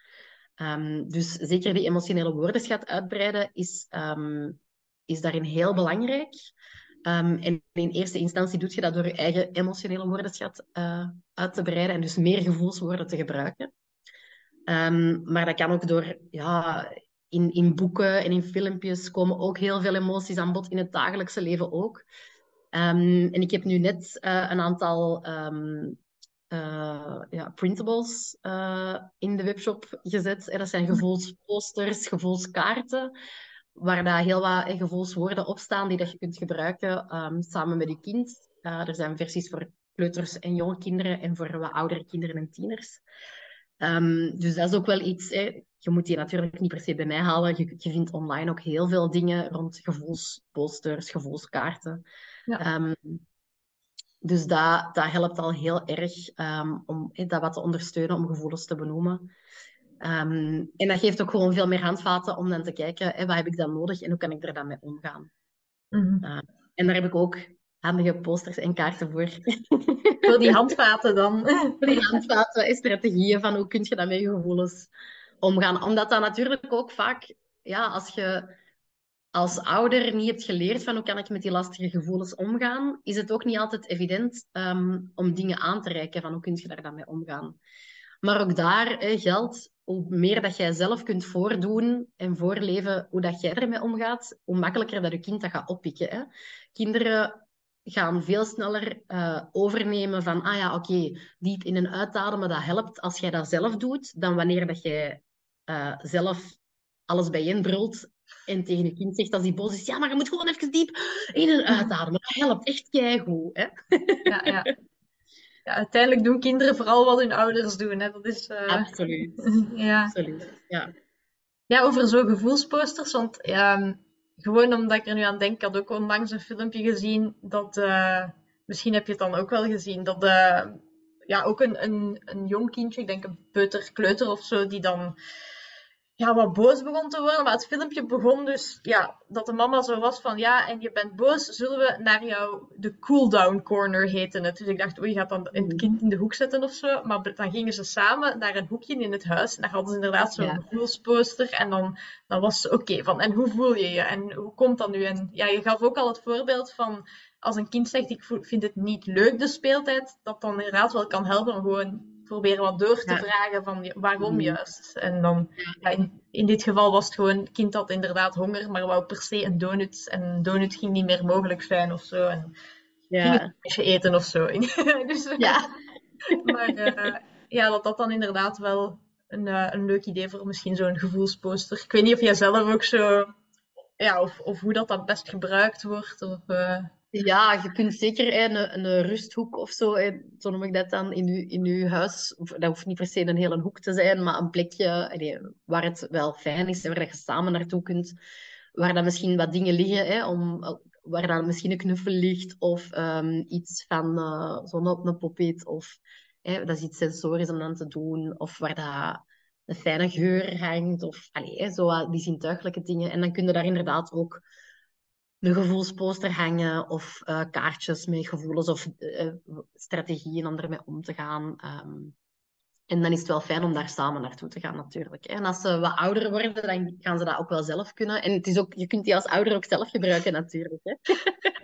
Um, dus zeker die emotionele woordenschat uitbreiden is, um, is daarin heel belangrijk. Um, en in eerste instantie doe je dat door je eigen emotionele woordenschat uh, uit te breiden en dus meer gevoelswoorden te gebruiken. maar dat kan ook door, ja, in, in boeken en in filmpjes komen ook heel veel emoties aan bod in het dagelijkse leven ook. en ik heb nu net uh, een aantal uh, ja, printables in de webshop gezet. En dat zijn gevoelsposters, gevoelskaarten, waar daar heel wat gevoelswoorden op staan die dat je kunt gebruiken um, samen met je kind. Uh, er zijn versies voor kleuters en jonge kinderen en voor wat oudere kinderen en tieners. Um, dus dat is ook wel iets. Hè. Je moet die natuurlijk niet per se bij mij halen. Je, je vindt online ook heel veel dingen rond gevoelsposters, gevoelskaarten. Ja. Um, dus dat, dat helpt al heel erg um, om dat wat te ondersteunen, om gevoelens te benoemen. Ehm, en dat geeft ook gewoon veel meer handvaten om dan te kijken, hè, wat heb ik dan nodig en hoe kan ik er dan mee omgaan. Mhm. Uh, en daar heb ik ook handige posters en kaarten voor. Voor die handvaten dan. voor die handvaten en strategieën van hoe kun je dan met je gevoelens omgaan. Omdat dat natuurlijk ook vaak, ja, als je als ouder niet hebt geleerd van hoe kan ik met die lastige gevoelens omgaan, is het ook niet altijd evident um, om dingen aan te reiken van hoe kun je daar dan mee omgaan. Maar ook daar geldt, hoe meer dat jij zelf kunt voordoen en voorleven hoe dat jij ermee omgaat, hoe makkelijker dat je kind dat gaat oppikken. Hè. Kinderen gaan veel sneller uh, overnemen van, ah ja, oké, diep in- en uitademen, dat helpt als jij dat zelf doet, dan wanneer dat jij uh, zelf alles bijeenbrult en tegen je kind zegt als die boos is, ja, maar je moet gewoon even diep in- en uitademen. Dat helpt echt keigoed. Hè? Ja, ja. Ja, uiteindelijk doen kinderen vooral wat hun ouders doen. Hè? Dat is, uh... Absoluut. ja. Absoluut. Ja. ja, over zo'n gevoelsposters, want ja, gewoon omdat ik er nu aan denk, ik had ook onlangs een filmpje gezien dat, uh, misschien heb je het dan ook wel gezien, dat uh, ja, ook een, een, een jong kindje, ik denk een peuter, kleuter of zo, die dan ja, wat boos begon te worden. Maar het filmpje begon dus, ja, dat de mama zo was van, ja, en je bent boos, zullen we naar jou de cooldown corner heten het. Dus ik dacht, oei, je gaat dan het kind in de hoek zetten of zo. Maar dan gingen ze samen naar een hoekje in het huis. En daar hadden ze inderdaad zo'n Ja. gevoelsposter. En dan, dan was ze, oké, van, en hoe voel je je? En hoe komt dat nu? En ja, je gaf ook al het voorbeeld van, als een kind zegt, ik vind het niet leuk, de speeltijd, dat dan inderdaad wel kan helpen om gewoon proberen wat door te Ja. vragen van waarom Mhm. juist. En dan, ja, in, in dit geval was het gewoon, kind had inderdaad honger, maar wou per se een donut. En een donut ging niet meer mogelijk zijn of zo. En ging een beetje eten of zo. dus, Ja. Maar eh, ja, dat dat dan inderdaad wel een, eh, een leuk idee voor misschien zo'n gevoelsposter. Ik weet niet of jij zelf ook zo, ja, of, of hoe dat dan best gebruikt wordt. Of, eh, Ja, je kunt zeker een, een rusthoek of zo, zo noem ik dat dan, in je, in uw huis. Dat hoeft niet per se een hele hoek te zijn, maar een plekje waar het wel fijn is en waar je samen naartoe kunt. Waar dan misschien wat dingen liggen, hè, om, waar dan misschien een knuffel ligt of ehm, iets van eh zo'n op een poppet. Of hè, dat is iets sensorisch om dan te doen. Of waar dat een fijne geur hangt. Of allee, hè, zo die zintuigelijke dingen. En dan kun je daar inderdaad ook een gevoelsposter hangen of eh, kaartjes met gevoelens of eh, strategieën om ermee om te gaan. Ehm, en dan is het wel fijn om daar samen naartoe te gaan, natuurlijk. En als ze wat ouder worden, dan gaan ze dat ook wel zelf kunnen. En het is ook, je kunt die als ouder ook zelf gebruiken, natuurlijk. Hè.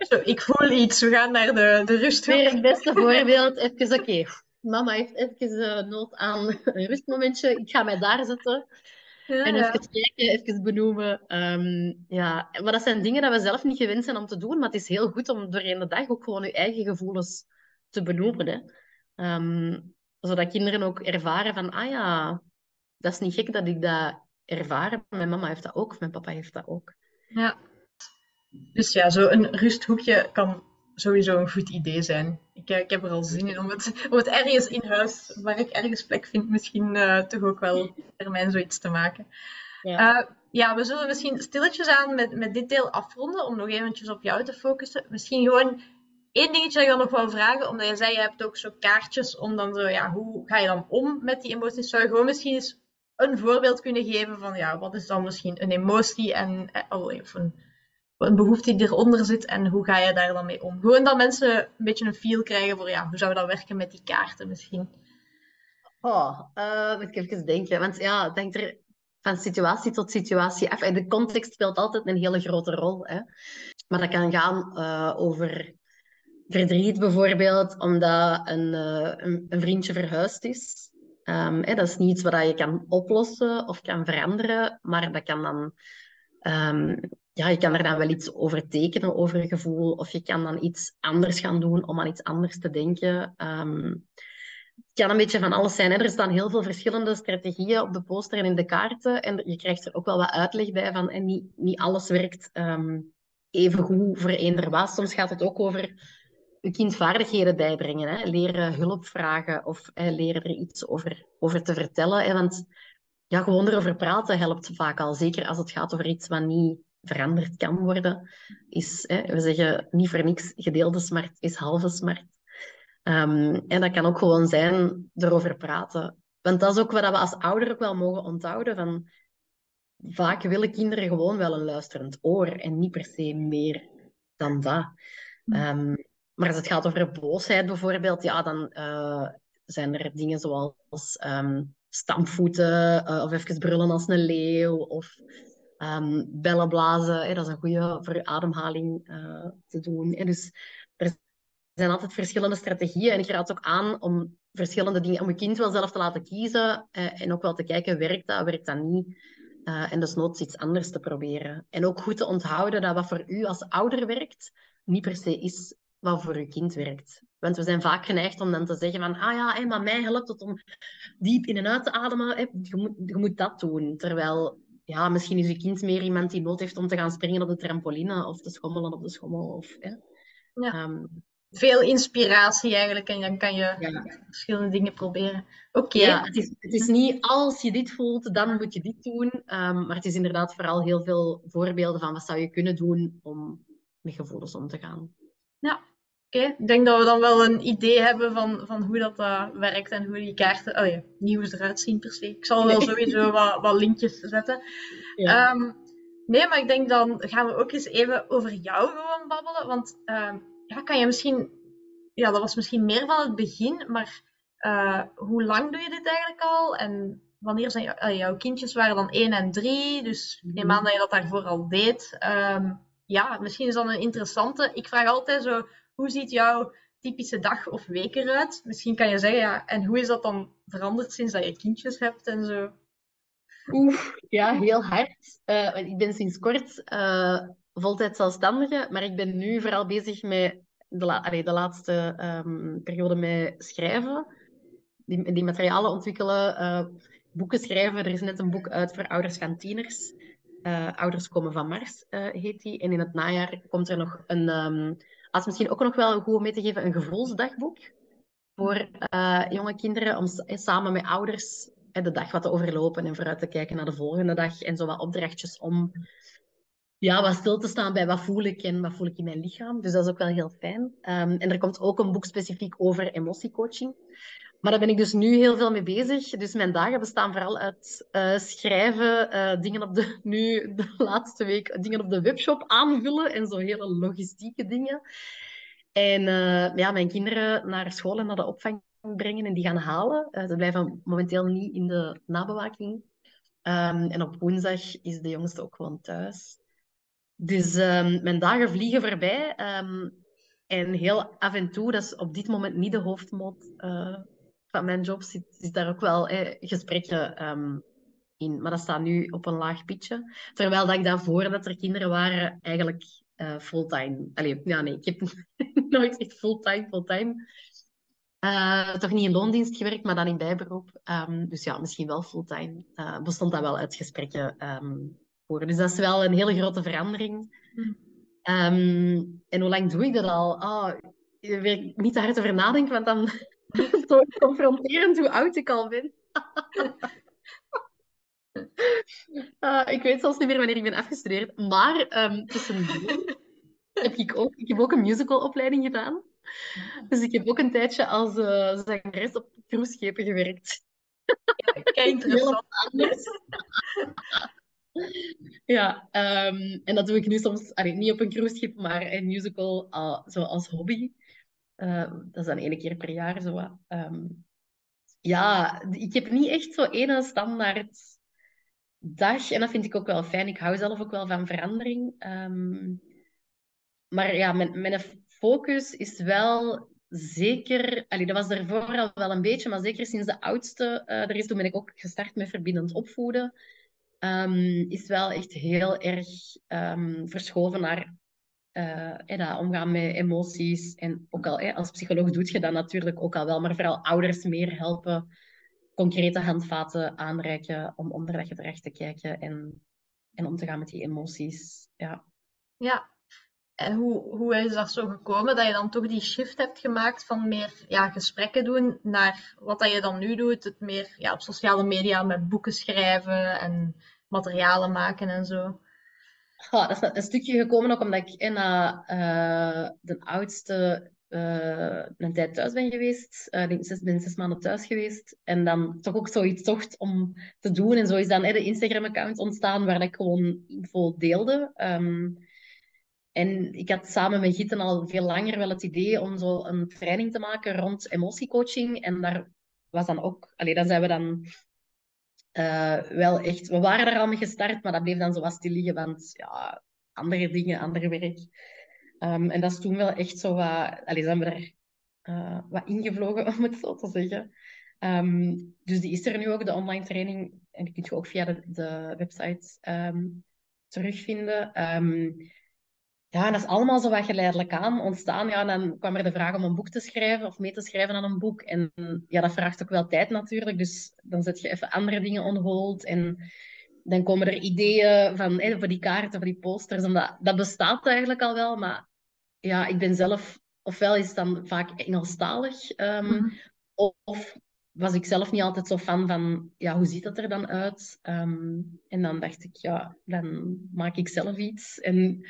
zo, ik voel iets, we gaan naar de, de rusthoek. Weer het beste voorbeeld. Even, oké, mama heeft even eh, nood aan een rustmomentje. Ik ga mij daar zetten. Ja, En even kijken, even benoemen. Ehm, ja, maar dat zijn dingen dat we zelf niet gewend zijn om te doen. Maar het is heel goed om doorheen de dag ook gewoon je eigen gevoelens te benoemen. Hè. Ehm, zodat kinderen ook ervaren van, ah ja, dat is niet gek dat ik dat ervaar. Mijn mama heeft dat ook, mijn papa heeft dat ook. Ja. Dus ja, zo een rusthoekje kan sowieso een goed idee zijn. Ik, eh, ik heb er al zin in om het, om het ergens in huis, waar ik ergens plek vind, misschien eh, toch ook wel termijn zoiets te maken. Ja. Eh, ja, we zullen misschien stilletjes aan met, met dit deel afronden, om nog eventjes op jou te focussen. Misschien gewoon één dingetje dat ik dan nog wil vragen, omdat je zei, je hebt ook zo kaartjes om dan zo, ja, hoe ga je dan om met die emoties? Zou je gewoon misschien eens een voorbeeld kunnen geven van, ja, wat is dan misschien een emotie en, oh, of een, een behoefte die eronder zit en hoe ga je daar dan mee om? Gewoon dat mensen een beetje een feel krijgen voor, ja, hoe zou dat werken met die kaarten misschien? Oh, eh, moet ik even denken. Want ja, hangt er van situatie tot situatie af. En de context speelt altijd een hele grote rol. Hè. Maar dat kan gaan eh, over verdriet bijvoorbeeld, omdat een, eh, een vriendje verhuisd is. Ehm, hè, dat is niet iets wat je kan oplossen of kan veranderen, maar dat kan dan... ehm, ja, je kan er dan wel iets over tekenen, over een gevoel, of je kan dan iets anders gaan doen om aan iets anders te denken. Ehm, het kan een beetje van alles zijn. Hè. Er staan heel veel verschillende strategieën op de poster en in de kaarten. En je krijgt er ook wel wat uitleg bij van en niet, niet alles werkt ehm, even goed voor eender was. Soms gaat het ook over je kind vaardigheden bijbrengen. Hè. Leren hulp vragen of hè, leren er iets over, over te vertellen. Hè. Want ja, gewoon erover praten helpt vaak al. Zeker als het gaat over iets wat niet veranderd kan worden. Is, hè, we zeggen niet voor niks, gedeelde smart is halve smart. Ehm, en dat kan ook gewoon zijn erover praten. Want dat is ook wat we als ouder ook wel mogen onthouden. Van, vaak willen kinderen gewoon wel een luisterend oor en niet per se meer dan dat. Ehm, maar als het gaat over boosheid bijvoorbeeld, ja, dan uh, zijn er dingen zoals um, stampvoeten uh, of even brullen als een leeuw of um, bellen blazen. Hè, dat is een goede voor ademhaling uh, te doen. En dus er zijn altijd verschillende strategieën en ik raad ook aan om verschillende dingen, om je kind wel zelf te laten kiezen en ook wel te kijken, werkt dat, werkt dat niet? Uh, en dus nooit iets anders te proberen. En ook goed te onthouden dat wat voor u als ouder werkt, niet per se is wat voor uw kind werkt. Want we zijn vaak geneigd om dan te zeggen van, ah ja, maar mij helpt het om diep in en uit te ademen. Je moet, je moet dat doen. Terwijl, ja, misschien is je kind meer iemand die nood heeft om te gaan springen op de trampoline of te schommelen op de schommel. Of, hè. Ja. Um, veel inspiratie eigenlijk en dan kan je verschillende dingen proberen. Oké. Ja, het, is, het is niet als je dit voelt, dan moet je dit doen. Um, maar het is inderdaad vooral heel veel voorbeelden van wat zou je kunnen doen om met gevoelens om te gaan. Ja, oké. Ik denk dat we dan wel een idee hebben van, van hoe dat uh, werkt en hoe die kaarten, oh ja, niet hoe ze eruit zien per se. Ik zal wel sowieso wat, wat linkjes zetten. Ja. Um, nee, maar ik denk dan gaan we ook eens even over jou gewoon babbelen, want... Um, ja, kan je misschien, ja, dat was misschien meer van het begin, maar uh, hoe lang doe je dit eigenlijk al? En wanneer zijn jou, jouw kindjes waren dan 1 en 3, dus ik neem aan dat je dat daarvoor al deed. Um, ja, misschien is dat een interessante. Ik vraag altijd zo, hoe ziet jouw typische dag of week eruit? Misschien kan je zeggen, ja, en hoe is dat dan veranderd sinds dat je kindjes hebt en zo? Oeh, ja, heel hard. Uh, ik ben sinds kort voltijd zelfstandige, maar ik ben nu vooral bezig met de, de laatste um, periode met schrijven. Die, die materialen ontwikkelen, uh, boeken schrijven. Er is net een boek uit voor ouders van tieners. Uh, ouders komen van Mars, uh, heet die. En in het najaar komt er nog een, um, als misschien ook nog wel goed om mee te geven, een gevoelsdagboek voor jonge kinderen, om samen met ouders de dag wat te overlopen en vooruit te kijken naar de volgende dag. En zo wat opdrachtjes om ja, wat stil te staan bij wat voel ik en wat voel ik in mijn lichaam. Dus dat is ook wel heel fijn. Um, en er komt ook een boek specifiek over emotiecoaching. Maar daar ben ik dus nu heel veel mee bezig. Dus mijn dagen bestaan vooral uit uh, schrijven, uh, dingen op de, nu de laatste week, dingen op de webshop aanvullen en zo hele logistieke dingen. En uh, ja, mijn kinderen naar school en naar de opvang brengen en die gaan halen. ze blijven momenteel niet in de nabewaking. Um, en op woensdag is de jongste ook gewoon thuis. Dus um, mijn dagen vliegen voorbij. Um, en heel af en toe, dat is op dit moment niet de hoofdmoot van mijn job, zit, zit daar ook wel eh, gesprekken um, in. Maar dat staat nu op een laag pitje. Terwijl dat ik daarvoor dat er kinderen waren, eigenlijk uh, fulltime. Allee, ja, nee, ik heb nooit echt fulltime, fulltime. Uh, toch niet in loondienst gewerkt, maar dan in bijberoep. Um, dus ja, misschien wel fulltime. Uh, bestond dat wel uit gesprekken um, dus dat is wel een hele grote verandering. Um, en hoe lang doe ik dat al? Oh, ik wil niet te hard over nadenken, want dan zo confronterend hoe oud ik al ben. uh, ik weet zelfs niet meer wanneer ik ben afgestudeerd. Maar um, tussendoor heb ik ook, ik heb ook een musicalopleiding gedaan. Dus ik heb ook een tijdje als uh, zangeres op cruiseschepen gewerkt. Kijk, interessant. anders. Ja, um, en dat doe ik nu soms allee, niet op een cruiseschip, maar een musical uh, zo als hobby. Uh, dat is dan één keer per jaar zo. Um, ja, ik heb niet echt zo één standaard dag. En dat vind ik ook wel fijn. Ik hou zelf ook wel van verandering. Um, maar ja, mijn, mijn focus is wel zeker... Allee, dat was ervoor al wel een beetje, maar zeker sinds de oudste uh, er is, toen ben ik ook gestart met verbindend opvoeden is wel echt heel erg verschoven naar uh, omgaan met emoties. En ook al als psycholoog doet je dat natuurlijk ook al wel, maar vooral ouders meer helpen, concrete handvaten aanreiken om onder dat gedrag te kijken en, en om te gaan met die emoties. Ja. Ja, en hoe, hoe is dat zo gekomen dat je dan toch die shift hebt gemaakt van meer ja, gesprekken doen naar wat dat je dan nu doet, het meer ja, op sociale media met boeken schrijven en materialen maken en zo? Ja, dat is een stukje gekomen ook omdat ik in uh, de oudste uh, een tijd thuis ben geweest. Ik ben zes maanden thuis geweest. En dan toch ook zoiets zocht om te doen. En zo is dan de Instagram-account ontstaan waar ik gewoon info deelde. Um, en ik had samen met Gitten al veel langer wel het idee om zo een training te maken rond emotiecoaching. En daar was dan ook... Allee, dan zijn we dan uh, wel echt... We waren er al mee gestart, maar dat bleef dan zo wat liggen. Want ja, andere dingen, andere werk. Um, en dat is toen wel echt zo wat... Allee, zijn we er uh, wat ingevlogen, om het zo te zeggen. Um, dus die is er nu ook, de online training. En die kun je ook via de, de website um, terugvinden. Ja, en dat is allemaal zo wat geleidelijk aan ontstaan. Ja, en dan kwam er de vraag om een boek te schrijven of mee te schrijven aan een boek. En ja, dat vraagt ook wel tijd natuurlijk. Dus dan zet je even andere dingen on hold. En dan komen er ideeën van hey, voor die kaarten, voor die posters. En dat, dat bestaat eigenlijk al wel. Maar ja, ik ben zelf... Ofwel is het dan vaak Engelstalig. Um, mm Of was ik zelf niet altijd zo fan van, ja, hoe ziet dat er dan uit? Um, en dan dacht ik, ja, dan maak ik zelf iets. En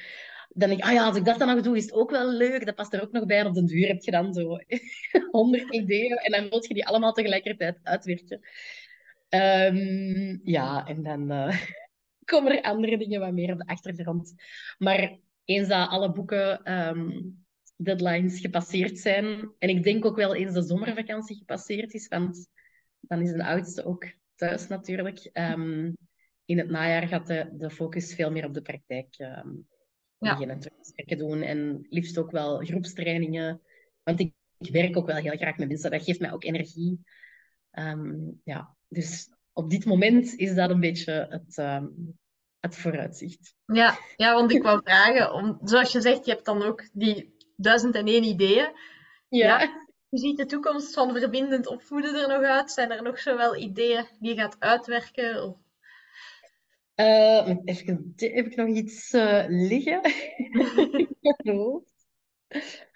dan denk ik, ah ja, als ik dat dan nog doe, is het ook wel leuk. Dat past er ook nog bij. En op den duur heb je dan zo honderd ideeën. En dan moet je die allemaal tegelijkertijd uitwerken. Um, ja, en dan uh, komen er andere dingen wat meer op de achtergrond. Maar eens dat alle boeken um, deadlines gepasseerd zijn, en ik denk ook wel eens de zomervakantie gepasseerd is, want dan is een oudste ook thuis natuurlijk. Um, in het najaar gaat de, de focus veel meer op de praktijk ja. te doen. En liefst ook wel groepstrainingen. Want ik, ik, werk ook wel heel graag met mensen. Dat geeft mij ook energie. Um, ja, dus op dit moment is dat een beetje het, um, het vooruitzicht. Ja, ja, want ik wou vragen, om, zoals je zegt, je hebt dan ook die duizend en één ideeën. Ja. ja. Hoe ziet de toekomst van verbindend opvoeden er nog uit? Zijn er nog zowel ideeën die je gaat uitwerken? Of uh, even, heb ik nog iets uh, liggen?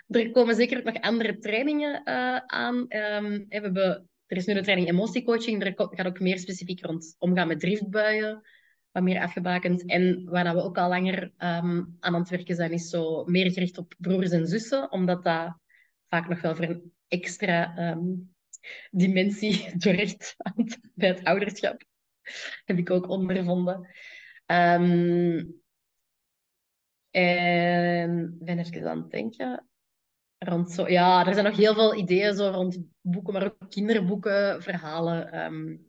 er komen zeker nog andere trainingen uh, aan. Um, we hebben, er is nu de training emotiecoaching. Er gaat ook meer specifiek rond omgaan met driftbuien. Wat meer afgebakend. En waar we ook al langer um, aan het werken zijn, is zo meer gericht op broers en zussen. Omdat dat vaak nog wel voor een extra um, dimensie zorgt bij het ouderschap. heb ik ook ondervonden. Um, en ben even aan het denken. Rond zo, ja, er zijn nog heel veel ideeën zo rond boeken, maar ook kinderboeken, verhalen. Um,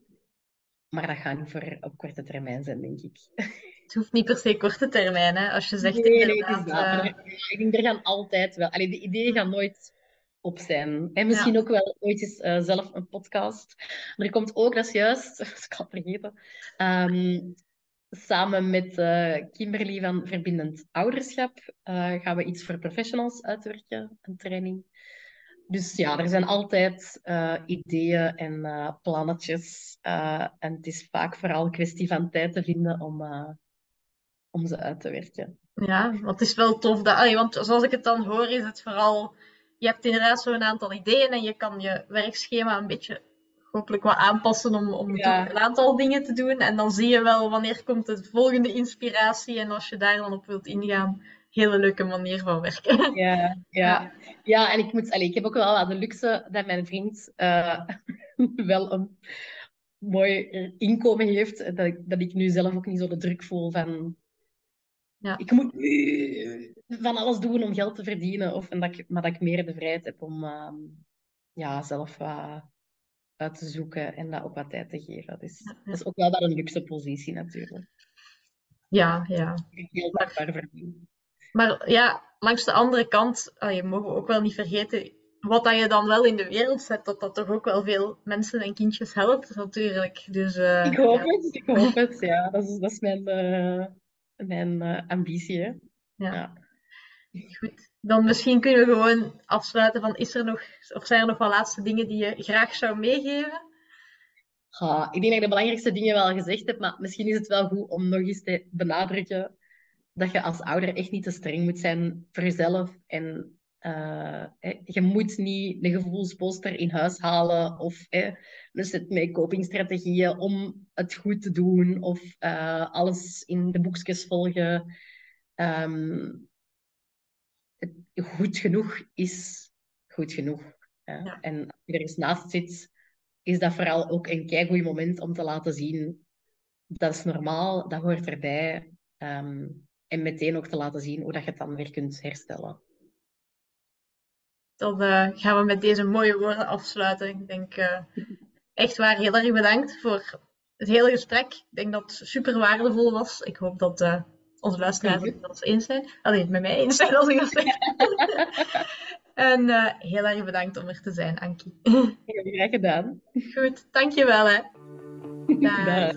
maar dat gaat niet voor op korte termijn zijn, denk ik. Het hoeft niet per se korte termijn, hè? Als je zegt nee, inderdaad... Nee, uh... Ik denk, er gaan altijd wel... Allee, de ideeën gaan nooit op zijn. En misschien ook wel ooit eens uh, zelf een podcast. Maar er komt ook, dat is juist, dat ik al vergeten, um, samen met uh, Kimberly van Verbindend Ouderschap uh, gaan we iets voor professionals uitwerken, een training. Dus ja, er zijn altijd ideeën en plannetjes. en het is vaak vooral een kwestie van tijd te vinden om, om ze uit te werken. Ja, want het is wel tof. Dat, want zoals ik het dan hoor, is het vooral je hebt inderdaad zo'n aantal ideeën en je kan je werkschema een beetje hopelijk wat aanpassen om, om een aantal dingen te doen. En dan zie je wel wanneer komt de volgende inspiratie en als je daar dan op wilt ingaan, hele leuke manier van werken. Ja, ja. ja. en ik moet, allez, ik heb ook wel de luxe dat mijn vriend uh, wel een mooi inkomen heeft, dat ik, dat ik nu zelf ook niet zo de druk voel van ja. ik moet nu van alles doen om geld te verdienen. Of, en dat ik, maar dat ik meer de vrijheid heb om uh, ja, zelf wat uit te zoeken en dat ook wat tijd te geven. Dus ja, dat is ook wel een luxe positie natuurlijk. Ja, ja. Heel dankbaar verdienen. Maar ja, langs de andere kant, je mogen ook wel niet vergeten, wat dat je dan wel in de wereld zet, dat dat toch ook wel veel mensen en kindjes helpt natuurlijk. Dus, uh, ik hoop het, ik hoop het, ja. Dat is, dat is mijn, uh, mijn uh, ambitie. Hè. Ja. ja. Goed. Dan misschien kunnen we gewoon afsluiten van is er nog, of zijn er nog wel laatste dingen die je graag zou meegeven? Ja, ik denk dat ik de belangrijkste dingen wel gezegd heb, maar misschien is het wel goed om nog eens te benadrukken dat je als ouder echt niet te streng moet zijn voor jezelf. En uh, je moet niet een gevoelsposter in huis halen of eh, een set met copingstrategieën om het goed te doen of uh, alles in de boekjes volgen. Um, goed genoeg is goed genoeg. En als je er eens naast zit, is dat vooral ook een keigoed moment om te laten zien dat is normaal, dat hoort erbij. Ehm, en meteen ook te laten zien hoe dat je het dan weer kunt herstellen. Dan uh, gaan we met deze mooie woorden afsluiten. Ik denk uh, echt waar heel erg bedankt voor het hele gesprek. Ik denk dat het super waardevol was. Ik hoop dat uh, onze luisteraars het met ons eens zijn. Alleen met mij eens zijn, als ik dat zeg. en heel erg bedankt om er te zijn, Ankie. Heel graag gedaan. Goed, dankjewel hè. Dag.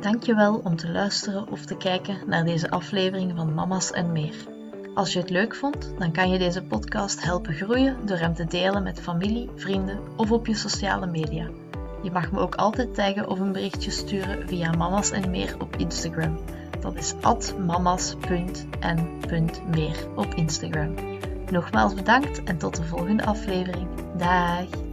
Dankjewel om te luisteren of te kijken naar deze aflevering van Mama's en meer. Als je het leuk vond, dan kan je deze podcast helpen groeien door hem te delen met familie, vrienden of op je sociale media. Je mag me ook altijd taggen of een berichtje sturen via Mama's en meer op Instagram. Dat is mamas.en.meer op Instagram. Nogmaals bedankt en tot de volgende aflevering. Dag!